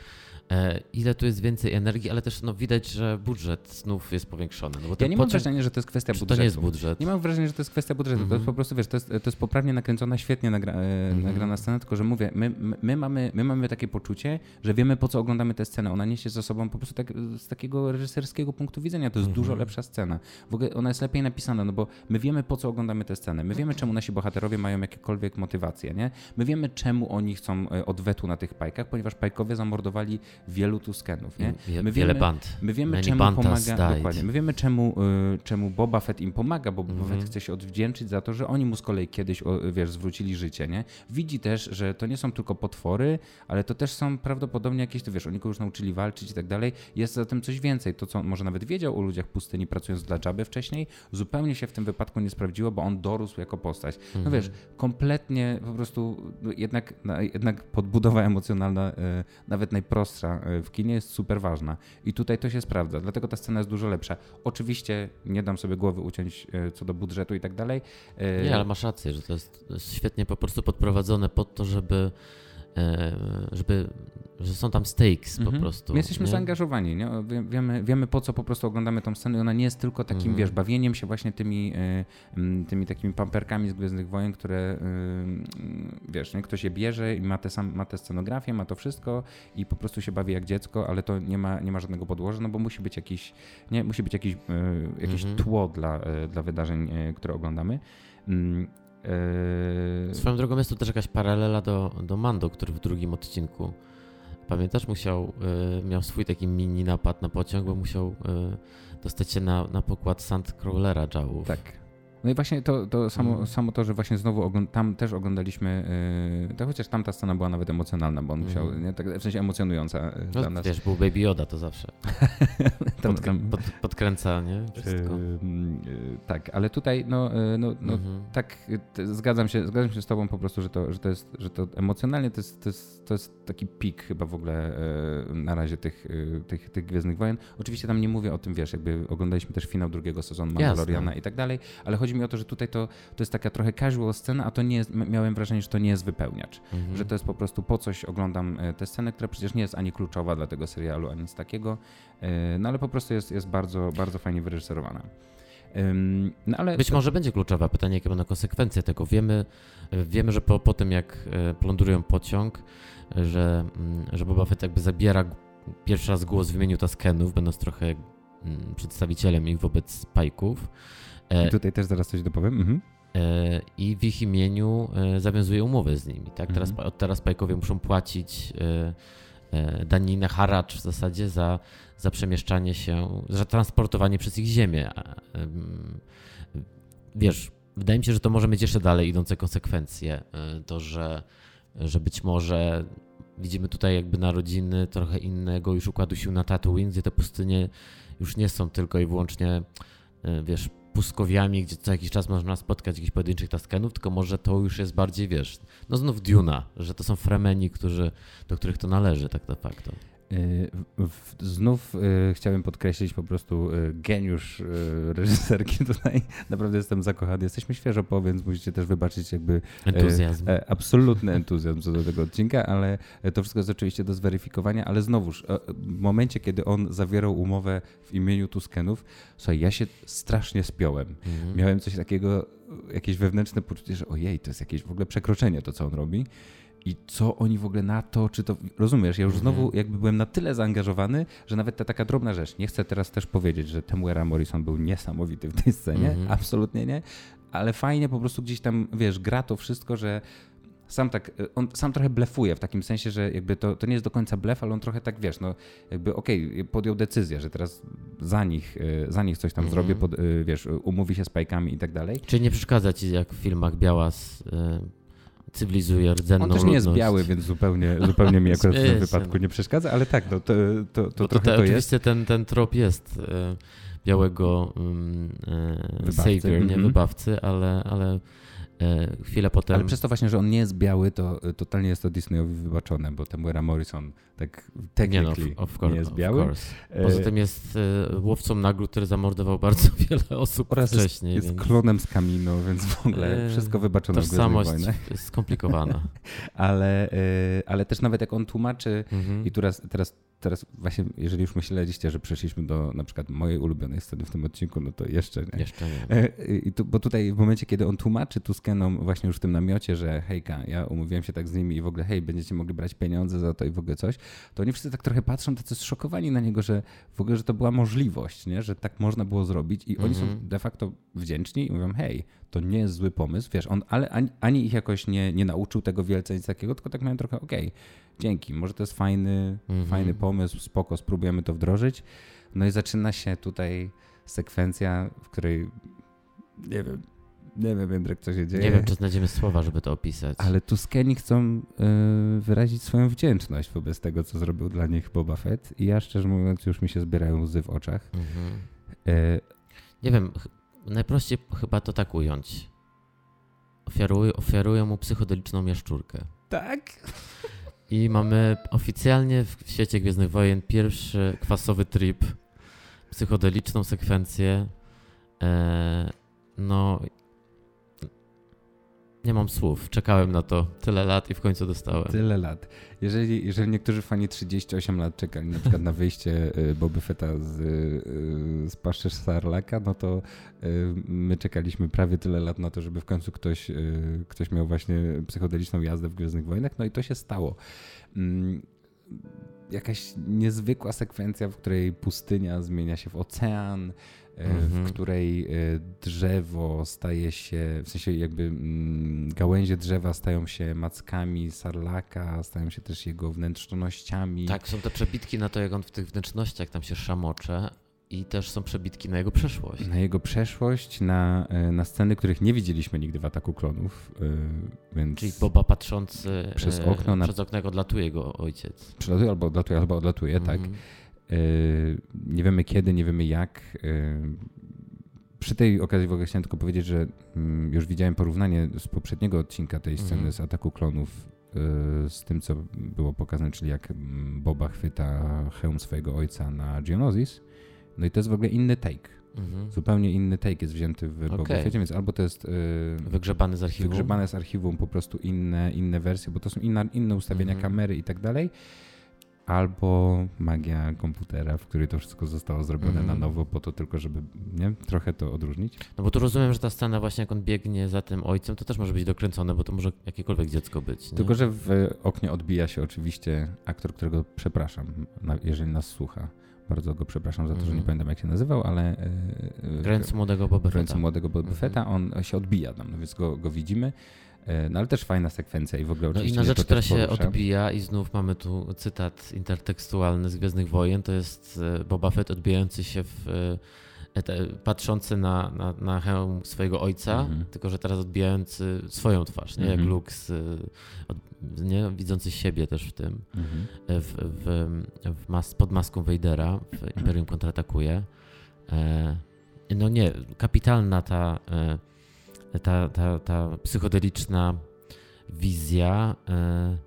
Speaker 2: E, ile tu jest więcej energii, ale też no, widać, że budżet znów jest powiększony. No,
Speaker 1: ja nie mam wrażenia, że to jest kwestia budżetu.
Speaker 2: To nie jest budżet.
Speaker 1: Nie mam wrażenia, że to jest kwestia budżetu. Mm -hmm. To jest mhm. po prostu, wiesz, to jest, to jest poprawnie nakręcona, świetnie nagra, mm -hmm. nagrana scena, tylko że mówię, my, my, my, mamy, my mamy takie poczucie, że wiemy po co oglądamy tę scenę. Ona niesie ze sobą po prostu tak, z takiego reżyserskiego punktu widzenia. To jest mm -hmm. dużo lepsza scena. W ogóle ona jest lepiej napisana, no bo my wiemy po co oglądamy tę scenę. My wiemy czemu nasi bohaterowie mają jakiekolwiek motywacje, nie? My wiemy czemu oni chcą e, odwetu na tych pajkach, ponieważ pajkowie zamordowali wielu Tuskenów, nie?
Speaker 2: My wiele wiemy, band.
Speaker 1: My wiemy, czemu pomaga, dokładnie, my wiemy, czemu, y, czemu Boba Fett im pomaga, bo Boba Fett mhm. chce się odwdzięczyć za to, że oni mu z kolei kiedyś, wiesz, zwrócili życie, nie? Widzi też, że to nie są tylko potwory, ale to też są prawdopodobnie jakieś, to wiesz, oni go już nauczyli walczyć i tak dalej. Jest za tym coś więcej. To, co może nawet wiedział o ludziach pustyni, pracując dla Jabby wcześniej, zupełnie się w tym wypadku nie sprawdziło, bo on dorósł jako postać. No mhm. wiesz, kompletnie po prostu no, jednak, jednak podbudowa emocjonalna, e, nawet najprostsza e, w kinie jest super ważna. I tutaj to się sprawdza, dlatego ta scena jest dużo lepsza. Oczywiście nie dam sobie głowy uciąć e, co do budżetu i tak dalej.
Speaker 2: Nie, ale masz rację, że to jest świetnie po prostu podprowadzone pod to, żeby żeby że są tam stakes mhm. po prostu.
Speaker 1: My jesteśmy nie? zaangażowani, nie? Wiemy, wiemy po co po prostu oglądamy tą scenę ona nie jest tylko takim, mhm. wiesz, bawieniem się właśnie tymi, y, tymi takimi pamperkami z Gwiezdnych Wojen, które, y, wiesz, nie? ktoś je bierze i ma, te sam, ma tę scenografię, ma to wszystko i po prostu się bawi jak dziecko, ale to nie ma, nie ma żadnego podłoża, no bo musi być jakiś, nie? Musi być jakiś, jakieś mhm. tło dla, dla wydarzeń, które oglądamy. Mm,
Speaker 2: Swoją drogą jest tu też jakaś paralela do, do Mando, który w drugim odcinku Pamiętasz, musiał, y, miał swój taki mini napad na pociąg, bo musiał y, dostać się na, na pokład Sandcrawlera Jawów.
Speaker 1: Tak. No i właśnie to, to samo, mm. samo to, że właśnie znowu tam też oglądaliśmy, yy, to chociaż tamta scena była nawet emocjonalna, bo on mm. musiał, nie, tak, w sensie emocjonująca
Speaker 2: yy, no, dla nas. Wiesz, był Baby Yoda to zawsze. tam, tam, pod, podkręca, nie? Wszystko. Yy,
Speaker 1: tak, ale tutaj no, yy, no, no mm -hmm. tak zgadzam się, zgadzam się z tobą po prostu, że to, że to jest, że to emocjonalnie to jest, to jest, to jest taki pik chyba w ogóle yy, na razie tych, yy, tych, tych Gwiezdnych Wojen. Oczywiście tam nie mówię o tym, wiesz, jakby oglądaliśmy też finał drugiego sezonu Mandaloriana Jasne. i tak dalej, ale chodzi chodzi mi o to, że tutaj to, to jest taka trochę casual scena, a to nie jest, miałem wrażenie, że to nie jest wypełniacz. Mhm. Że to jest po prostu po coś oglądam e, tę scenę, która przecież nie jest ani kluczowa dla tego serialu, ani nic takiego, e, no ale po prostu jest, jest bardzo, bardzo fajnie wyreżyserowana.
Speaker 2: No. Być może będzie kluczowa pytanie, jakie będą konsekwencje tego. Wiemy, wiemy że po, po tym, jak e, plądrują pociąg, że, mm, że Boba Fett jakby zabiera pierwszy raz głos w imieniu Taskenów, będąc trochę mm, przedstawicielem ich wobec Pajków.
Speaker 1: I tutaj też zaraz coś dopowiem. Mhm.
Speaker 2: E, I w ich imieniu e, zawiązuje umowy z nimi. Tak? Teraz, mhm. Od teraz Pajkowie muszą płacić e, daninę, haracz w zasadzie za, za przemieszczanie się, za transportowanie przez ich ziemię. Wiesz, wydaje mi się, że to może mieć jeszcze dalej idące konsekwencje. To, że, że być może widzimy tutaj jakby narodziny trochę innego już układu sił na Tatooine, gdzie te pustynie już nie są tylko i wyłącznie, wiesz, pustkowiami, gdzie co jakiś czas można spotkać jakichś pojedynczych taskenów, tylko może to już jest bardziej, wiesz, no znów Duna, że to są fremeni, którzy, do których to należy tak de facto.
Speaker 1: Y, znów y, chciałem podkreślić po prostu y, geniusz reżyserki tutaj. Naprawdę jestem zakochany. Jesteśmy świeżo po, więc musicie też wybaczyć jakby
Speaker 2: entuzjazm.
Speaker 1: E, absolutny entuzjazm co do tego odcinka, ale to wszystko jest oczywiście do zweryfikowania, ale znowuż w momencie, kiedy on zawierał umowę w imieniu Tuskenów, słuchaj, ja się strasznie spiąłem. Mhm. Miałem coś takiego, jakieś wewnętrzne poczucie, że ojej, to jest jakieś w ogóle przekroczenie to, co on robi i co oni w ogóle na to, czy to, rozumiesz, ja już mhm. znowu jakby byłem na tyle zaangażowany, że nawet ta taka drobna rzecz, nie chcę teraz też powiedzieć, że Temuera Morrison był niesamowity w tej scenie, mhm. absolutnie nie, ale fajnie po prostu gdzieś tam, wiesz, gra to wszystko, że sam tak, on sam trochę blefuje w takim sensie, że jakby to, to nie jest do końca blef, ale on trochę tak, wiesz, no jakby okej, okay, podjął decyzję, że teraz za nich, e, za nich coś tam mhm. zrobię, pod, e, wiesz, umówi się z pajkami i tak dalej.
Speaker 2: Czyli nie przeszkadza ci jak w filmach Białas cywilizuje rdzenną
Speaker 1: On też nie jest biały, więc zupełnie, zupełnie mi akurat w tym wypadku nie przeszkadza, ale tak, no, to, to, to, trochę to, to
Speaker 2: jest. Oczywiście ten, ten trop jest e, białego um, e, savior, nie mm -hmm. wybawcy, ale, ale chwilę potem.
Speaker 1: Ale przez to właśnie, że on nie jest biały, to e, totalnie jest to Disneyowi wybaczone, bo Temuera Morrison tak technically nie, no, of, course, nie jest biały.
Speaker 2: Poza tym jest e, łowcą nagród, który zamordował bardzo wiele osób Oraz wcześniej.
Speaker 1: Jest, więc... jest klonem z Kamino, więc w ogóle wszystko wybaczone
Speaker 2: Tożsamość jest skomplikowana.
Speaker 1: ale, ale też nawet jak on tłumaczy mhm. i teraz, teraz teraz właśnie, jeżeli już myśleliście, że przeszliśmy do na przykład mojej ulubionej sceny w tym odcinku, no to jeszcze nie.
Speaker 2: Jeszcze nie.
Speaker 1: I tu, bo tutaj w momencie, kiedy on tłumaczy Tuskenom właśnie już w tym namiocie, że hejka, ja umówiłem się tak z nimi i w ogóle hej, będziecie mogli brać pieniądze za to i w ogóle coś, to oni wszyscy tak trochę patrzą, tacy zszokowani na niego, że w ogóle, że to była możliwość, nie? że tak można było zrobić i oni są mhm. de facto wdzięczni i mówią, hej, to nie jest zły pomysł, wiesz, on ale ani, ani ich jakoś nie, nie nauczył tego wielce, nic takiego, tylko tak miałem trochę, okej, okay, dzięki, może to jest fajny, mhm. fajny pomysł, spoko, spróbujemy to wdrożyć. No i zaczyna się tutaj sekwencja, w której nie wiem, nie wiem, Jędrek, co się dzieje.
Speaker 2: Nie wiem, czy znajdziemy słowa, żeby to opisać.
Speaker 1: Ale Tuskeni chcą y, wyrazić swoją wdzięczność wobec tego, co zrobił dla nich Boba Fett i ja szczerze mówiąc już mi się zbierają łzy w oczach. Mhm.
Speaker 2: Y nie wiem, najprościej chyba to tak ująć. Ofiaruję, ofiaruję mu psychodeliczną jaszczurkę.
Speaker 1: Tak?
Speaker 2: I mamy oficjalnie w świecie Gwiezdnych Wojen pierwszy kwasowy trip, psychodeliczną sekwencję. E, no, nie mam słów. Czekałem na to tyle lat i w końcu dostałem.
Speaker 1: Tyle lat. Jeżeli, jeżeli niektórzy fani 38 lat czekali na przykład na wyjście y, Boby Fetta z, y, z paszczy Sarlaka, no to y, my czekaliśmy prawie tyle lat na to, żeby w końcu ktoś, ktoś miał właśnie psychodeliczną jazdę w Gwiezdnych Wojnach, no i to się stało. Mm, jakaś niezwykła sekwencja, w której pustynia zmienia się w ocean. W której e, drzewo staje się, w sensie jakby mm, gałęzie drzewa stają się mackami sarlaka, stają się też jego wnętrznościami.
Speaker 2: Tak, są te przebitki na to, jak on w tych wnętrznościach tam się szamocze. I też są przebitki na jego przeszłość.
Speaker 1: Na jego przeszłość, na, e, na sceny, których nie widzieliśmy nigdy w Ataku Klonów.
Speaker 2: E, więc Czyli Boba patrzący przez okno, na... przez okno jak odlatuje jego ojciec.
Speaker 1: Przelatuje albo odlatuje, albo odlatuje, mm -hmm. tak. Mhm. Yy, nie wiemy kiedy, nie wiemy jak. Yy, przy tej okazji w ogóle chciałem tylko powiedzieć, że mm, już widziałem porównanie z poprzedniego odcinka tej sceny -hmm. z Ataku Klonów yy, z tym, co było pokazane, czyli jak mm, Boba chwyta hełm swojego ojca na Geonosis. No i to jest w ogóle inny take. Mhm. Zupełnie inny take jest wzięty w okay. Boba Fettie, więc albo to jest
Speaker 2: yy, wygrzebane z archiwum.
Speaker 1: Wygrzebane z archiwum, po prostu inne, inne wersje, bo to są inna, inne ustawienia mhm. kamery i tak dalej albo magia komputera, w której to wszystko zostało zrobione mm. na mhm. nowo, po to tylko, żeby nie, trochę to odróżnić.
Speaker 2: No bo tu rozumiem, że ta scena właśnie jak on biegnie za tym ojcem, to też może być dokręcone, bo to może jakiekolwiek dziecko być. Nie?
Speaker 1: Tylko, że w oknie odbija się oczywiście aktor, którego przepraszam, jeżeli nas słucha. Bardzo go przepraszam za to, mm. że nie mhm. pamiętam jak się nazywał, ale...
Speaker 2: Grający młodego Boba
Speaker 1: Fetta. młodego Boba mm. On się odbija tam, no więc go, go widzimy. E, no ale też fajna sekwencja i w ogóle
Speaker 2: oczywiście. No inna rzecz, która się odbija i znów mamy tu cytat intertekstualny z Gwiezdnych Wojen, to jest e, Boba Fett odbijający się w e, patrzący na, na, na hełm swojego ojca, -hmm. tylko że teraz odbijający swoją twarz, nie? -hmm. jak mhm. Luke, z, od, nie? widzący siebie też w tym, -hmm. w, w, w mas, pod maską Vadera w Imperium kontratakuje. No nie, kapitalna ta ta, ta, ta psychodeliczna wizja. E,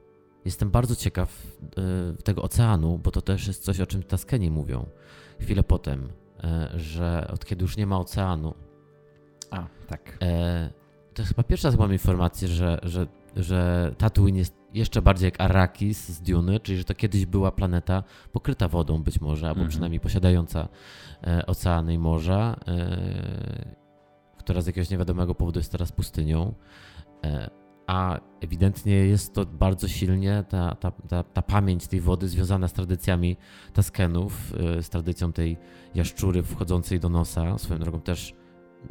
Speaker 2: jestem bardzo ciekaw e, tego oceanu, bo to też jest coś, o czym Taskeni mówią chwilę potem, e, że od kiedy już nie ma oceanu.
Speaker 1: A, tak.
Speaker 2: To jest chyba pierwsza z mam informacji, że, że, że Tatooine jest jeszcze bardziej jak Arrakis z Duny, czyli że to kiedyś była planeta pokryta wodą być może, albo mhm. przynajmniej posiadająca oceany i morza która z jakiegoś niewiadomego powodu jest teraz pustynią. E, a ewidentnie jest to bardzo silnie ta, ta, ta, ta pamięć tej wody związana z tradycjami Taskenów, e, z tradycją tej jaszczury wchodzącej do nosa. Swoją drogą też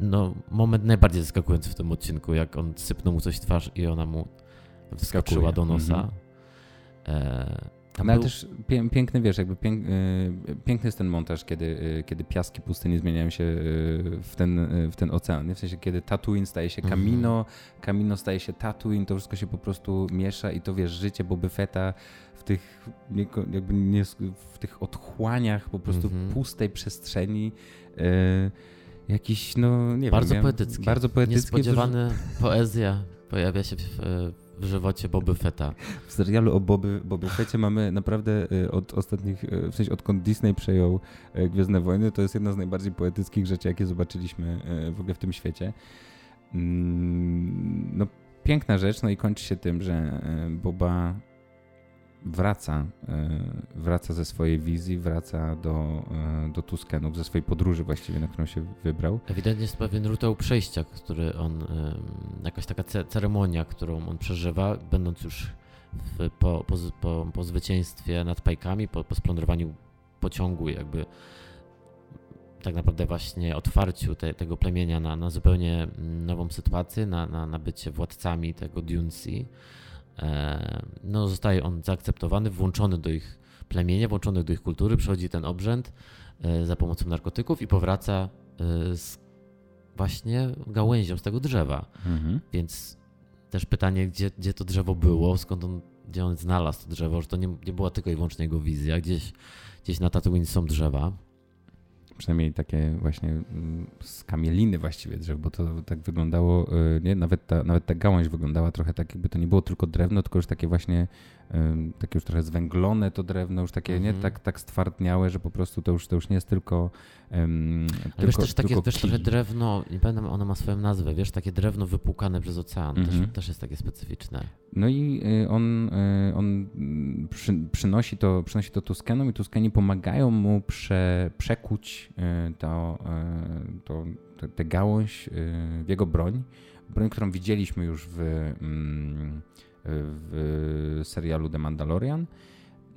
Speaker 2: no, moment najbardziej zaskakujący w tym odcinku, jak on sypnął mu coś w twarz i ona mu wskoczyła do nosa.
Speaker 1: Mhm. No, ale też piękny, wiesz, jakby pięk, y, piękny jest ten montaż, kiedy, y, kiedy piaski pustyni zmieniają się y, w ten, w ten ocean. Nie? W sensie, kiedy Tatooine staje się Camino, Camino mhm. staje się Tatooine, to wszystko się po prostu miesza i to, wiesz, życie Boby Fetta w tych, jakby nie, w tych otchłaniach po prostu mhm. pustej przestrzeni. jakiś, no nie
Speaker 2: bardzo
Speaker 1: wiem.
Speaker 2: Poetycki.
Speaker 1: Bardzo poetycki.
Speaker 2: Niespodziewana poezja pojawia się w, w żywocie Boby Fetta.
Speaker 1: W serialu o Boby, Boby Fetcie mamy naprawdę y, od ostatnich, y, w sensie odkąd Disney przejął y, Gwiezdne Wojny, to jest jedna z najbardziej poetyckich rzeczy, jakie zobaczyliśmy w ogóle w tym świecie. Mm, no, piękna rzecz, no i kończy się tym, że Boba wraca, e, wraca ze swojej wizji, wraca do, e, do Tuskenów, ze swojej podróży właściwie, na którą się wybrał.
Speaker 2: Ewidentnie jest pewien rytuał przejścia, który on, jakaś taka ceremonia, którą on przeżywa, będąc już w, po, po, po, po, zwycięstwie nad Pajkami, po, po splądrowaniu pociągu, jakby tak naprawdę właśnie otwarciu te, tego plemienia na, na zupełnie nową sytuację, na, na, na bycie władcami tego Dunsi no, zostaje on zaakceptowany, włączony do ich plemienia, włączony do ich kultury, przechodzi ten obrzęd za pomocą narkotyków i powraca z właśnie gałęzią z tego drzewa. Mhm. Więc też pytanie, gdzie, gdzie to drzewo było, skąd on, gdzie on znalazł to drzewo, że to nie, nie była tylko i wyłącznie jego wizja, gdzieś, gdzieś na Tatooine są drzewa
Speaker 1: przynajmniej takie właśnie mm, z kamieliny właściwie drzew, bo to tak wyglądało, y, nie? Nawet, ta, nawet ta gałąź wyglądała trochę tak, jakby to nie było tylko drewno, tylko już takie właśnie, takie już trochę zwęglone to drewno, już takie, nie? Mhm. Tak, tak stwardniałe, że po prostu to już, to już nie jest tylko
Speaker 2: um, Ale tylko, wiesz, też takie, wiesz, trochę drewno, nie pamiętam, ono ma swoją nazwę, wiesz, takie drewno wypłukane przez ocean, mhm. też, też jest takie specyficzne.
Speaker 1: No i y, on, y, on przy, przynosi, to, przynosi to Tuskenom i Tuskeni pomagają mu prze, przekuć y, to, to, tę gałąź w jego broń. Broń, którą widzieliśmy już w, mm, w serialu The Mandalorian.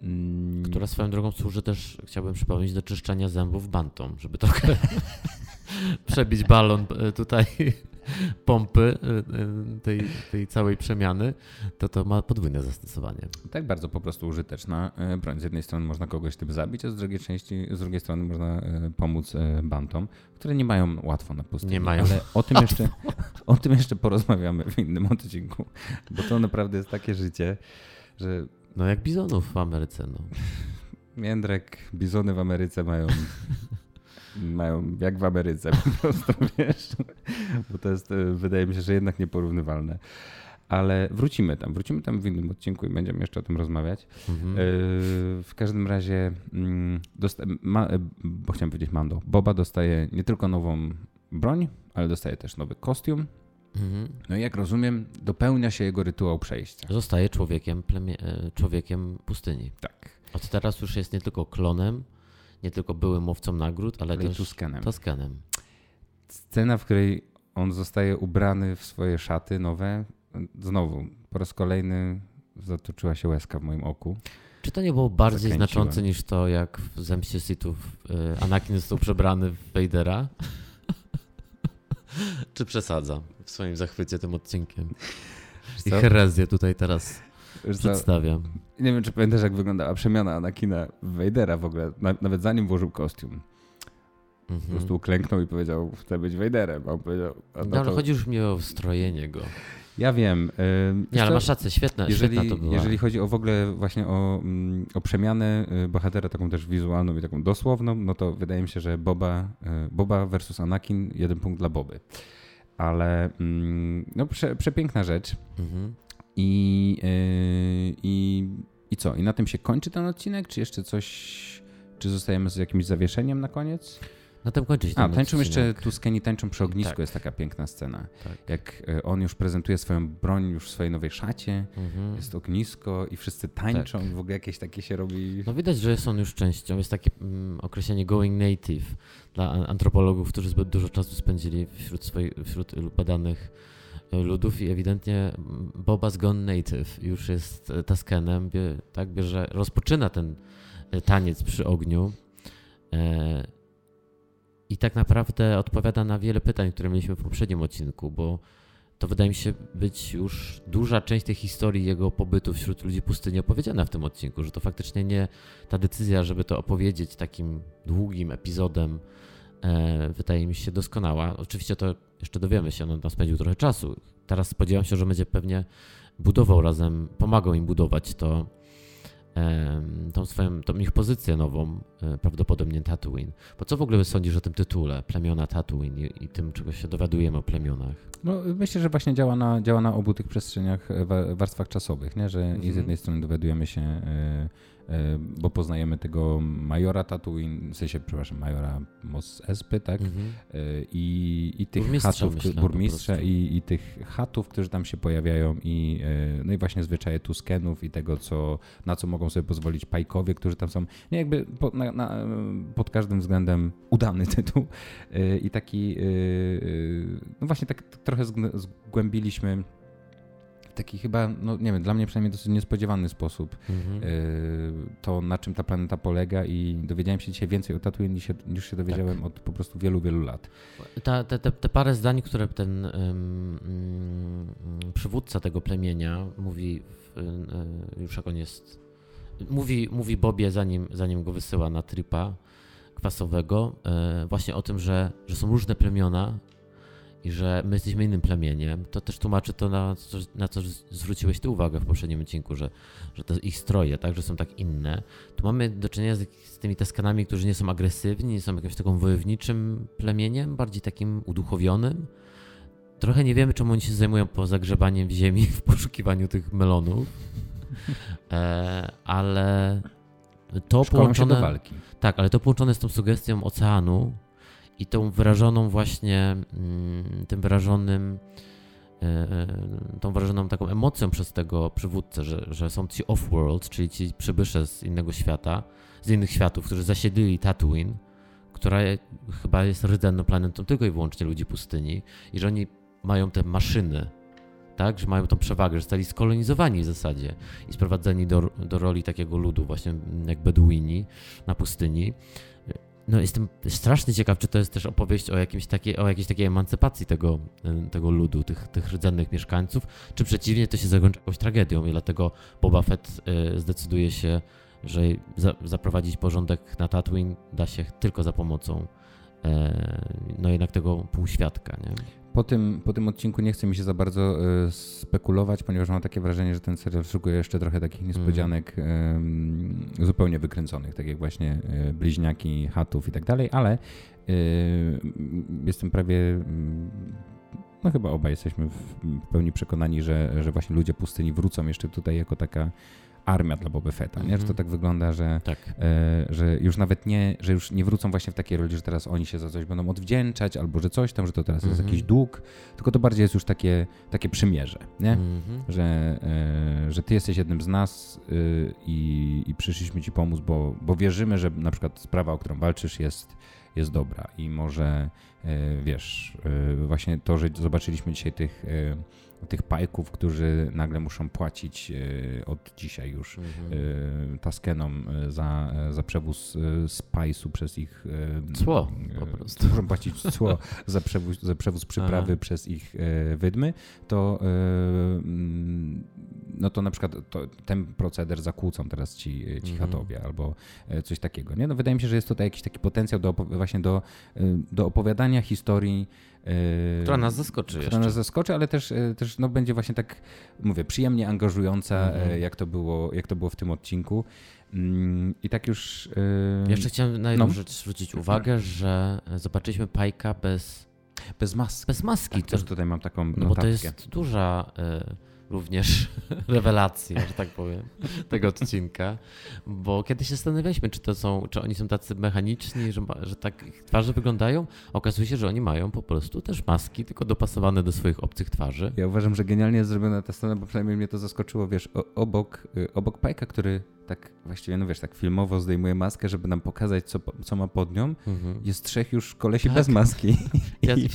Speaker 2: Mm. Która swoją drogą służy też, chciałbym przypomnieć, do czyszczenia zębów bantom, żeby trochę przebić balon tutaj pompy y, y, tej, tej całej przemiany, to to ma podwójne zastosowanie.
Speaker 1: Tak, bardzo po prostu użyteczna y, broń. Z jednej strony można kogoś tym zabić, a z drugiej, części, z drugiej strony można pomóc bantom, które nie mają łatwo na pustyni.
Speaker 2: Nie mają.
Speaker 1: Ale o tym, jeszcze, o tym jeszcze porozmawiamy w innym odcinku, bo to naprawdę jest takie życie, że...
Speaker 2: No jak bizonów w Ameryce, no.
Speaker 1: Międrek, bizony w Ameryce mają mają jak w Ameryce po prostu, wiesz, bo to jest, e, wydaje mi się, że jednak nieporównywalne. Ale wrócimy tam, wrócimy tam w innym odcinku i będziemy jeszcze o tym rozmawiać. Mhm. E, w każdym razie, mm, ma, e, bo chciałem powiedzieć Mando, Boba dostaje nie tylko nową broń, ale dostaje też nowy kostium. Mhm. No i jak rozumiem, dopełnia się jego rytuał przejścia.
Speaker 2: Zostaje człowiekiem, człowiekiem pustyni.
Speaker 1: Tak.
Speaker 2: Od teraz już jest nie tylko klonem, nie tylko byłym mówcą nagród, ale, ale też
Speaker 1: Tuskanem.
Speaker 2: Tuskanem.
Speaker 1: Scena, w której on zostaje ubrany w swoje szaty nowe, znowu po raz kolejny zatoczyła się łezka w moim oku.
Speaker 2: Czy to nie było bardziej znaczące niż to, jak w Zemście Sithów y, Anakin został przebrany w Vadera? Czy przesadza w swoim zachwycie tym odcinkiem? I herezję tutaj teraz przedstawiam.
Speaker 1: Nie wiem, czy pamiętasz, jak wyglądała przemiana Anakina w Vadera w ogóle, nawet zanim włożył kostium. Mhm. Po prostu uklęknął i powiedział, chcę być Vaderem. A on powiedział,
Speaker 2: a no, ale to... chodzi już mi o strojenie go.
Speaker 1: Ja wiem.
Speaker 2: nie, ale masz rację, świetna, jeżeli, świetna to była.
Speaker 1: Jeżeli chodzi o w ogóle właśnie o, mm, o przemianę y, bohatera, taką też wizualną i taką dosłowną, no to wydaje mi się, że Boba, y, Boba versus Anakin, jeden punkt dla Boby. Ale mm, no, prze, przepiękna rzecz. Mhm. I, yy, i, I co? I na tym się kończy ten odcinek? Czy jeszcze coś. Czy zostajemy z jakimś zawieszeniem na koniec?
Speaker 2: Na tym kończy się
Speaker 1: A, tańczą odcinek. jeszcze Tuskeni tańczą przy ognisku, tak. jest taka piękna scena. Tak. Jak e, on już prezentuje swoją broń już w swojej nowej szacie, mhm. jest ognisko i wszyscy tańczą tak. i w ogóle jakieś takie się robi...
Speaker 2: No widać, że jest on już częścią, jest takie mm, określenie going native dla antropologów, którzy zbyt dużo czasu spędzili wśród, swoich, wśród badanych ludów i ewidentnie Boba Gone Native już jest e, Taskenem, tak, bierze, rozpoczyna ten e, taniec przy ogniu. E, i tak naprawdę odpowiada na wiele pytań, które mieliśmy w poprzednim odcinku, bo to wydaje mi się być już duża część tej historii jego pobytu wśród ludzi pustyni opowiedziana w tym odcinku, że to faktycznie nie ta decyzja, żeby to opowiedzieć takim długim epizodem, wydaje mi się doskonała. Oczywiście to jeszcze dowiemy się, on tam spędził trochę czasu. Teraz spodziewam się, że będzie pewnie budował razem, pomagał im budować to, e, tą swoją, tą ich pozycję nową, e, prawdopodobnie Tatooine. Bo co w ogóle sądzisz o tym tytule, plemiona Tatooine i, i tym, czego się dowiadujemy o plemionach?
Speaker 1: No, myślę, że właśnie działa na, działa na obu tych przestrzeniach, e, warstwach czasowych, nie? że mhm. i z jednej strony dowiadujemy się e, E, bo poznajemy tego majora Tatooine, w sensie, przepraszam, majora Mos Espy, tak? Mhm. E, I, I tych burmistrza, chatów, myślę, burmistrza i, i tych chatów, którzy tam się pojawiają i e, no i właśnie zwyczaje Tuskenów i tego, co, na co mogą sobie pozwolić Pajkowie, którzy tam są, nie jakby po, na, na, pod każdym względem udany tytuł i taki, no właśnie tak trochę zgłębiliśmy taki chyba, no nie wiem, dla mnie przynajmniej dosyć niespodziewany sposób mhm. y, to, na czym ta planeta polega i dowiedziałem się dzisiaj więcej o Tatooine niż się, niż się dowiedziałem tak. od po prostu wielu, wielu lat.
Speaker 2: Ta, te, te, te parę zdań, które ten um, przywódca tego plemienia mówi w już jak on jest. Mówi, mówi Bobie, zanim, zanim go wysyła na tripa kwasowego, właśnie o tym, że, że są różne plemiona i że my jesteśmy innym plemieniem, to też tłumaczy to, na co, na co zwróciłeś ty uwagę w poprzednim odcinku, że, że te ich stroje, tak, że są tak inne. Tu mamy do czynienia z, z tymi Taskanami, którzy nie są agresywni, nie są jakimś takim wojowniczym plemieniem, bardziej takim uduchowionym. Trochę nie wiemy, czemu oni się zajmują poza grzebaniem w ziemi w poszukiwaniu tych melonów, e, ale to
Speaker 1: Szkolą
Speaker 2: połączone... Tak, ale to połączone z tą sugestią oceanu, i tą wyrażoną właśnie, mm, tym wyrażonym, e, e, tą wyrażoną taką emocją przez tego przywódcę, że, że są ci off-world, czyli ci przybysze z innego świata, z innych światów, którzy zasiedlili Tatooine, która chyba jest rdzenną planetą tylko i wyłącznie ludzi pustyni i że oni mają te maszyny, tak, że mają tą przewagę, że zostali skolonizowani w zasadzie i sprowadzeni do, do roli takiego ludu właśnie jak Beduini na pustyni no jestem strasznie ciekaw, czy to jest też opowieść o, jakimś takiej, o jakiejś takiej emancypacji tego, tego ludu, tych, tych rdzennych mieszkańców, czy przeciwnie, to się zakończy jakąś tragedią i dlatego Boba Fett y, zdecyduje się, że za, zaprowadzić porządek na Tatooine da się tylko za pomocą e, no jednak tego półświadka, nie?
Speaker 1: Po tym, po tym odcinku nie chce mi się za bardzo y, spekulować, ponieważ mam takie wrażenie, że ten serial szukuje jeszcze trochę takich niespodzianek mm. y, zupełnie wykręconych, tak jak właśnie y, bliźniaki, chatów i tak dalej, ale jestem prawie no chyba obaj jesteśmy w pełni przekonani, że, że właśnie ludzie pustyni wrócą jeszcze tutaj jako taka armia dla Boba Fetta, nie? Że to mhm. tak wygląda, że, tak. E, że już nawet nie, że już nie wrócą właśnie w takiej roli, że teraz oni się za coś będą odwdzięczać, albo że coś tam, że to teraz jest jakiś mhm. dług, tylko to bardziej jest już takie, takie przymierze, nie? Mhm. Że, e, że ty jesteś jednym z nas y, i, i przyszliśmy ci pomóc, bo, bo wierzymy, że na przykład sprawa, o którą walczysz jest jest dobra i może, e, wiesz, e, właśnie to, że zobaczyliśmy dzisiaj tych tych pajków, którzy nagle muszą płacić e, od dzisiaj już mhm. E, Taskenom e, za, za przewóz spajsu przez ich...
Speaker 2: Cło po prostu.
Speaker 1: Muszą płacić cło za przewóz, za przewóz przyprawy Aha. przez ich wydmy, to no to na przykład to, ten proceder zakłócą teraz ci, ci mhm. chatowie albo coś takiego. Nie? No wydaje mi się, że jest tutaj jakiś taki potencjał do, właśnie do, do opowiadania historii
Speaker 2: która nas zaskoczy
Speaker 1: Która
Speaker 2: jeszcze.
Speaker 1: nas zaskoczy, ale też, też no, będzie właśnie tak, mówię, przyjemnie angażująca, mhm. Jak, to było, jak to było w tym odcinku. Mm, I tak już...
Speaker 2: Jeszcze chciałem na jedną no. rzecz zwrócić uwagę, że zobaczyliśmy Pajka bez...
Speaker 1: Bez maski.
Speaker 2: Bez maski.
Speaker 1: Tak, też tutaj mam taką
Speaker 2: notatkę. No bo to jest duża również rewelacji, że tak powiem, tego odcinka, bo kiedy się zastanawialiśmy, czy to są, czy oni są tacy mechaniczni, że, że tak ich twarze wyglądają, okazuje się, że oni mają po prostu też maski, tylko dopasowane do swoich obcych twarzy.
Speaker 1: Ja uważam, że genialnie jest zrobiona ta scena, bo przynajmniej mnie to zaskoczyło, wiesz, obok, y, obok Pajka, który tak właściwie, no wiesz, tak filmowo zdejmuje maskę, żeby nam pokazać, co, co ma pod nią. Mhm. Jest trzech już kolesi tak. bez maski. Ja... I,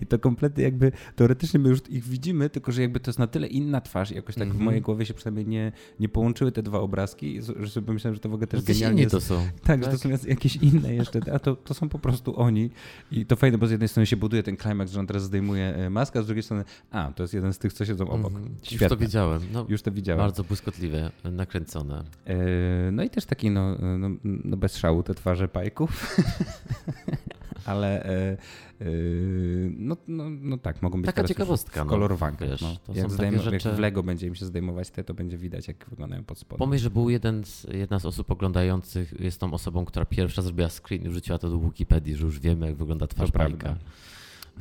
Speaker 1: I, to kompletnie jakby, teoretycznie my już ich widzimy, tylko że jakby to jest na tyle inna twarz i jakoś tak mhm. w mojej głowie się przynajmniej nie, nie połączyły te dwa obrazki, że sobie myślałem, że to w ogóle też no genialnie jest.
Speaker 2: to są.
Speaker 1: Tak, tak, że to tak. są jakieś inne jeszcze, a to, to są po prostu oni. I to fajne, bo z jednej strony się buduje ten klimaks, że on teraz zdejmuje e, maskę, a z drugiej strony, a, to jest jeden z tych, co siedzą obok. Mhm.
Speaker 2: Już to widziałem. No,
Speaker 1: już to widziałem.
Speaker 2: Bardzo błyskotliwie nakręcone.
Speaker 1: E, no i też taki, no, no, no bez szału te twarze pajków. Ale e, e, no, no, no tak, mogą być
Speaker 2: Taka ciekawostka.
Speaker 1: W, kolorowankach. No, no. Jak, zdejm- rzeczy... jak w Lego będzie im się zdejmować te, to będzie widać, jak wyglądają pod spodem.
Speaker 2: Pomyśl, że był jeden z, jedna z osób oglądających, jest tą osobą, która pierwsza zrobiła screen i wrzuciła to do Wikipedii, że już wiemy, jak wygląda twarz pajka.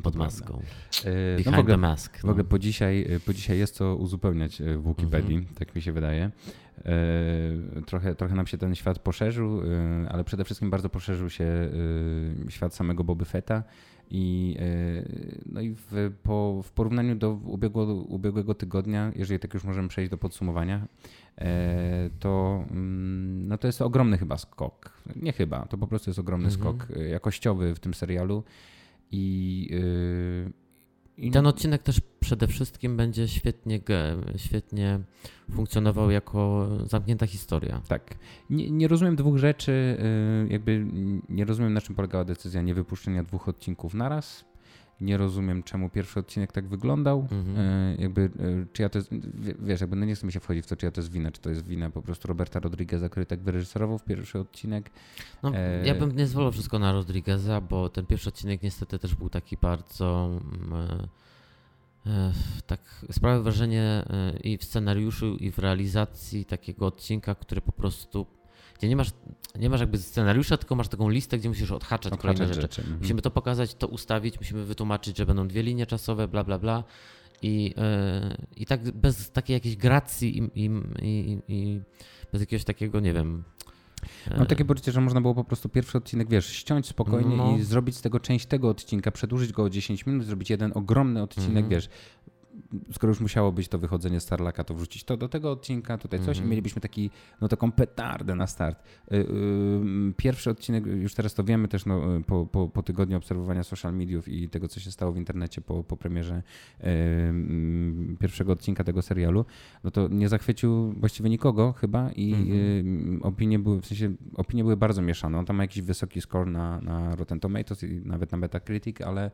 Speaker 2: Pod maską. Behind no w ogóle, mask.
Speaker 1: No. W ogóle po dzisiaj, po dzisiaj jest co uzupełniać w Wikipedii, mm -hmm. tak mi się wydaje. E, trochę, trochę nam się ten świat poszerzył, e, ale przede wszystkim bardzo poszerzył się e, świat samego Boby Fetta. I, no i w, po, w porównaniu do ubiegłego, ubiegłego tygodnia, jeżeli tak już możemy przejść do podsumowania, to, mm, no to jest ogromny chyba skok. Nie chyba, to po prostu jest ogromny mhm. skok jakościowy w tym serialu. I,
Speaker 2: i ten odcinek też przede wszystkim będzie świetnie, świetnie funkcjonował jako zamknięta historia.
Speaker 1: Tak. Nie, nie, rozumiem dwóch rzeczy, y, jakby nie rozumiem na czym polegała decyzja niewypuszczenia dwóch odcinków naraz nie rozumiem, czemu pierwszy odcinek tak wyglądał.
Speaker 2: Mhm.
Speaker 1: E, jakby, e, czy ja to jest, wie- wiesz, jakby no nie chcę mi się wchodzić w to, czy ja to jest wina, czy to jest wina po prostu Roberta Rodrigueza, który tak wyreżyserował w pierwszy odcinek.
Speaker 2: No,
Speaker 1: E,
Speaker 2: ja bym nie zwolał wszystko na Rodrigueza, bo ten pierwszy odcinek niestety też był taki bardzo. mm, e, tak, sprawiał wrażenie i w scenariuszu, i w realizacji takiego odcinka, który po prostu. Gdzie nie masz, nie masz jakby scenariusza, tylko masz taką listę, gdzie musisz odhaczać kolejne
Speaker 1: Odhaczać
Speaker 2: rzeczy.
Speaker 1: Mhm.
Speaker 2: Musimy to pokazać, to ustawić, musimy wytłumaczyć, że będą dwie linie czasowe, bla, bla, bla. I, e, i tak bez takiej jakiejś gracji i, i, i, i bez jakiegoś takiego, nie wiem. e,
Speaker 1: Mam takie poczucie, że można było po prostu pierwszy odcinek, wiesz, ściąć spokojnie
Speaker 2: No.
Speaker 1: i zrobić z tego część tego odcinka, przedłużyć go o 10 minut, zrobić jeden ogromny odcinek,
Speaker 2: Mhm.
Speaker 1: wiesz. Skoro już musiało być to wychodzenie Starlaka, to wrzucić to do tego odcinka, tutaj coś
Speaker 2: Mhm.
Speaker 1: i mielibyśmy taki, no taką petardę na start. Y, y, Pierwszy odcinek, już teraz to wiemy też no, po, po, po tygodniu obserwowania social mediów i tego, co się stało w internecie po, po premierze y, mm, pierwszego odcinka tego serialu, no to nie zachwycił właściwie nikogo chyba i
Speaker 2: Mhm.
Speaker 1: y, opinie były, w sensie opinie były bardzo mieszane. On tam ma jakiś wysoki score na, na Rotten Tomatoes i nawet na Metacritic, ale,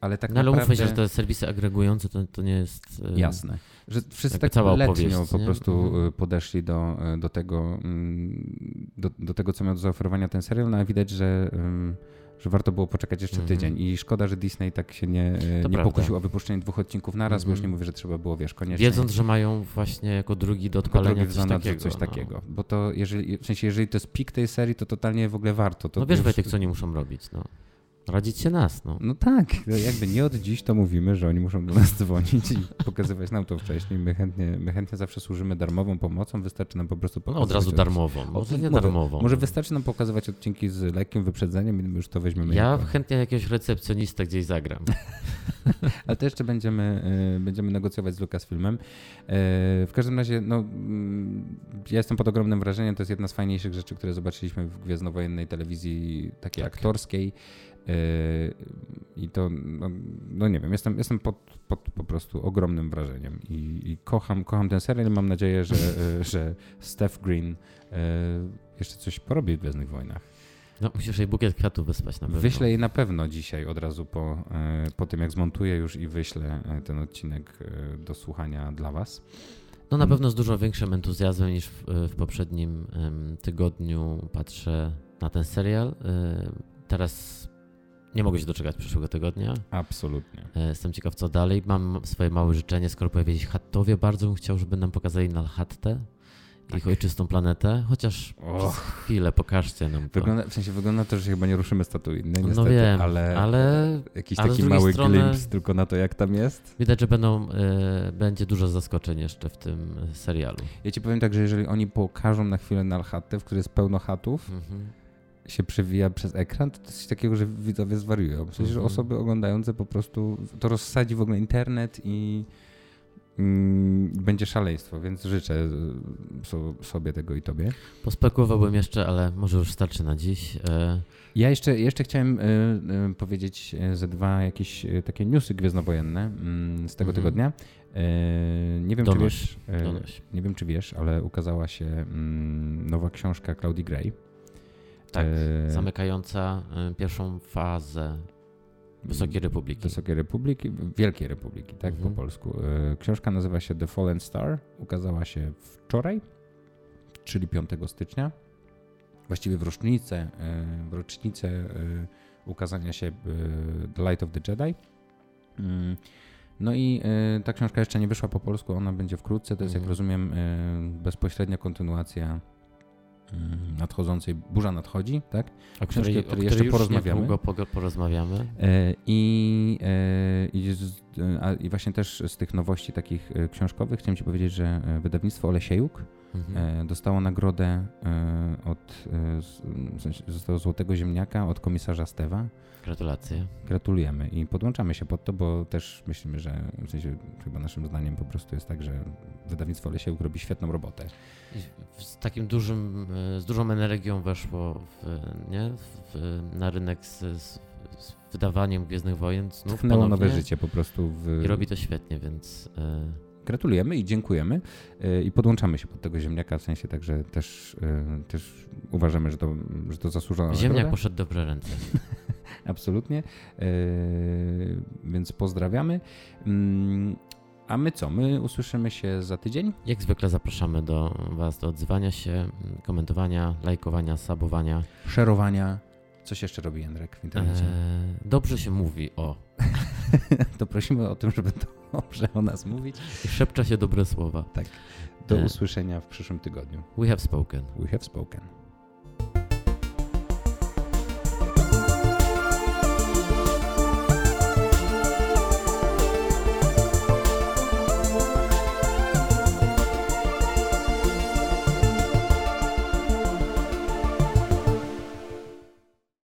Speaker 1: ale tak
Speaker 2: No ale
Speaker 1: naprawdę...
Speaker 2: umówmy się, że te serwisy agregujące to, to nie jest. e,
Speaker 1: Jasne. Że wszyscy tak
Speaker 2: cała
Speaker 1: letnio po
Speaker 2: nie?
Speaker 1: prostu
Speaker 2: Mhm.
Speaker 1: podeszli do, y, do, tego, mm, do, do tego, co miał do zaoferowania ten serial, no a widać, że, że warto było poczekać jeszcze
Speaker 2: Mhm.
Speaker 1: tydzień i szkoda, że Disney tak się nie,
Speaker 2: To
Speaker 1: nie
Speaker 2: prawda.
Speaker 1: pokusił o wypuszczenie dwóch odcinków naraz, bo już nie
Speaker 2: Mhm.
Speaker 1: mówię, że trzeba było, wiesz, koniecznie.
Speaker 2: Wiedząc, że mają właśnie jako drugi do odpalenia
Speaker 1: drugi
Speaker 2: coś takiego.
Speaker 1: coś
Speaker 2: no.
Speaker 1: takiego. Bo to, jeżeli, w sensie, jeżeli to jest pik tej serii, to totalnie w ogóle warto. To
Speaker 2: No wiesz,
Speaker 1: już-
Speaker 2: Wojtek, co oni muszą robić. No. Radzić się nas. No.
Speaker 1: No tak, no jakby nie od dziś to mówimy, że oni muszą do nas dzwonić i pokazywać nam to wcześniej. My chętnie, my chętnie zawsze służymy darmową pomocą, wystarczy nam po prostu
Speaker 2: No,
Speaker 1: pokazywać.
Speaker 2: od razu
Speaker 1: od-
Speaker 2: darmową. Może nie darmową.
Speaker 1: Może wystarczy nam pokazywać odcinki z lekkim wyprzedzeniem i my już to weźmiemy.
Speaker 2: Ja
Speaker 1: jako-
Speaker 2: chętnie jakiegoś recepcjonistę gdzieś zagram.
Speaker 1: Ale to jeszcze będziemy, y, będziemy negocjować z Lucasfilmem. Y, W każdym razie, no, mm, ja jestem pod ogromnym wrażeniem. To jest jedna z fajniejszych rzeczy, które zobaczyliśmy w gwiezdnowojennej telewizji takiej
Speaker 2: Tak.
Speaker 1: aktorskiej. Y, I to, no, no nie wiem, jestem, jestem pod, pod po prostu ogromnym wrażeniem i, i kocham, kocham ten serial. Mam nadzieję, że, że Steph Green y, jeszcze coś porobi w Gwiezdnych Wojnach.
Speaker 2: No, musisz jej bukiet kwiatów wysłać na pewno.
Speaker 1: Wyślę jej na pewno dzisiaj od razu po, e, po tym, jak zmontuję już i wyślę ten odcinek do słuchania dla Was.
Speaker 2: No na pewno z dużo większym entuzjazmem niż w, w poprzednim tygodniu patrzę na ten serial. Teraz nie mogę się doczekać przyszłego tygodnia.
Speaker 1: Absolutnie.
Speaker 2: E, Jestem ciekaw, co dalej. Mam swoje małe życzenie, skoro pojawili się Hattowie. Bardzo bym chciał, żeby nam pokazali Nalhattę, ich ojczystą planetę. Chociaż przez
Speaker 1: Och,
Speaker 2: chwilę pokażcie nam to.
Speaker 1: wygląda, w sensie wygląda to, że się chyba nie ruszymy statuiny, niestety,
Speaker 2: no wiem,
Speaker 1: ale,
Speaker 2: ale
Speaker 1: jakiś
Speaker 2: ale
Speaker 1: taki mały
Speaker 2: strony-
Speaker 1: glimpse tylko na to, jak tam jest.
Speaker 2: widać, że będą, e, będzie dużo zaskoczeń jeszcze w tym serialu.
Speaker 1: Ja Ci powiem tak, że jeżeli oni pokażą na chwilę Nalhattę, w której jest pełno chatów,
Speaker 2: Mhm.
Speaker 1: Się przewija przez ekran, to coś takiego, że widzowie zwariują. W sensie, że
Speaker 2: Mhm.
Speaker 1: osoby oglądające po prostu, to rozsadzi w ogóle internet i mm, będzie szaleństwo, więc życzę so, sobie tego i tobie.
Speaker 2: Pospekulowałbym jeszcze, ale może już starczy na dziś. E,
Speaker 1: Ja jeszcze, jeszcze chciałem y, powiedzieć ze dwa jakieś takie newsy gwiezdnowojenne mm, z tego
Speaker 2: Mhm.
Speaker 1: tygodnia. Nie wiem, czy wiesz,
Speaker 2: donoś.
Speaker 1: nie wiem, czy wiesz, ale ukazała się mm, nowa książka Claudii Gray.
Speaker 2: Tak,
Speaker 1: Y,
Speaker 2: zamykająca e, pierwszą fazę Wysokiej Republiki.
Speaker 1: Wysokiej Republiki, Wielkiej Republiki, tak
Speaker 2: Mhm.
Speaker 1: po polsku. E, Książka nazywa się The Fallen Star. Ukazała się wczoraj, czyli 5 stycznia. Właściwie w rocznicę, e, w rocznicę e, ukazania się e, The Light of the Jedi. Mm, No i e, ta książka jeszcze nie wyszła po polsku, ona będzie wkrótce. To jest, jak
Speaker 2: Mhm.
Speaker 1: rozumiem, e, bezpośrednia kontynuacja nadchodzącej Burza nadchodzi, tak?
Speaker 2: o
Speaker 1: książki, o
Speaker 2: której,
Speaker 1: której
Speaker 2: o
Speaker 1: jeszcze
Speaker 2: której już
Speaker 1: porozmawiamy.
Speaker 2: niedługo porozmawiamy.
Speaker 1: E, I, e, i, z, a, I właśnie też z tych nowości takich e, książkowych chciałem Ci powiedzieć, że e, wydawnictwo Olesiejuk
Speaker 2: Mhm.
Speaker 1: e, dostało nagrodę e, od, e, zostało Złotego Ziemniaka od komisarza Stewa.
Speaker 2: Gratulacje.
Speaker 1: Gratulujemy i podłączamy się pod to, bo też myślimy, że w sensie chyba naszym zdaniem po prostu jest tak, że wydawnictwo Olesiejuk robi świetną robotę.
Speaker 2: I z takim dużym, z dużą energią weszło w, nie? W, na rynek z, z, wydawaniem Gwiezdnych Wojen
Speaker 1: Tchnęło nowe życie po prostu w...
Speaker 2: I robi to świetnie, więc e,
Speaker 1: Gratulujemy i dziękujemy e, i podłączamy się pod tego ziemniaka, w sensie także też, e, też uważamy, że to, że to zasłużona
Speaker 2: ziemniak
Speaker 1: nagroda.
Speaker 2: poszedł dobre ręce.
Speaker 1: absolutnie. Więc pozdrawiamy. Mm, a my co? My usłyszymy się za tydzień?
Speaker 2: Jak zwykle zapraszamy do Was do odzywania się, komentowania, lajkowania, sabowania.
Speaker 1: Szerowania. Coś jeszcze robi Jędrek w internecie? Eee,
Speaker 2: dobrze się mówi o.
Speaker 1: to prosimy o tym, żeby dobrze o nas mówić.
Speaker 2: I szepcza się dobre słowa.
Speaker 1: Tak. Do eee. usłyszenia w przyszłym tygodniu.
Speaker 2: We have spoken.
Speaker 1: We have spoken.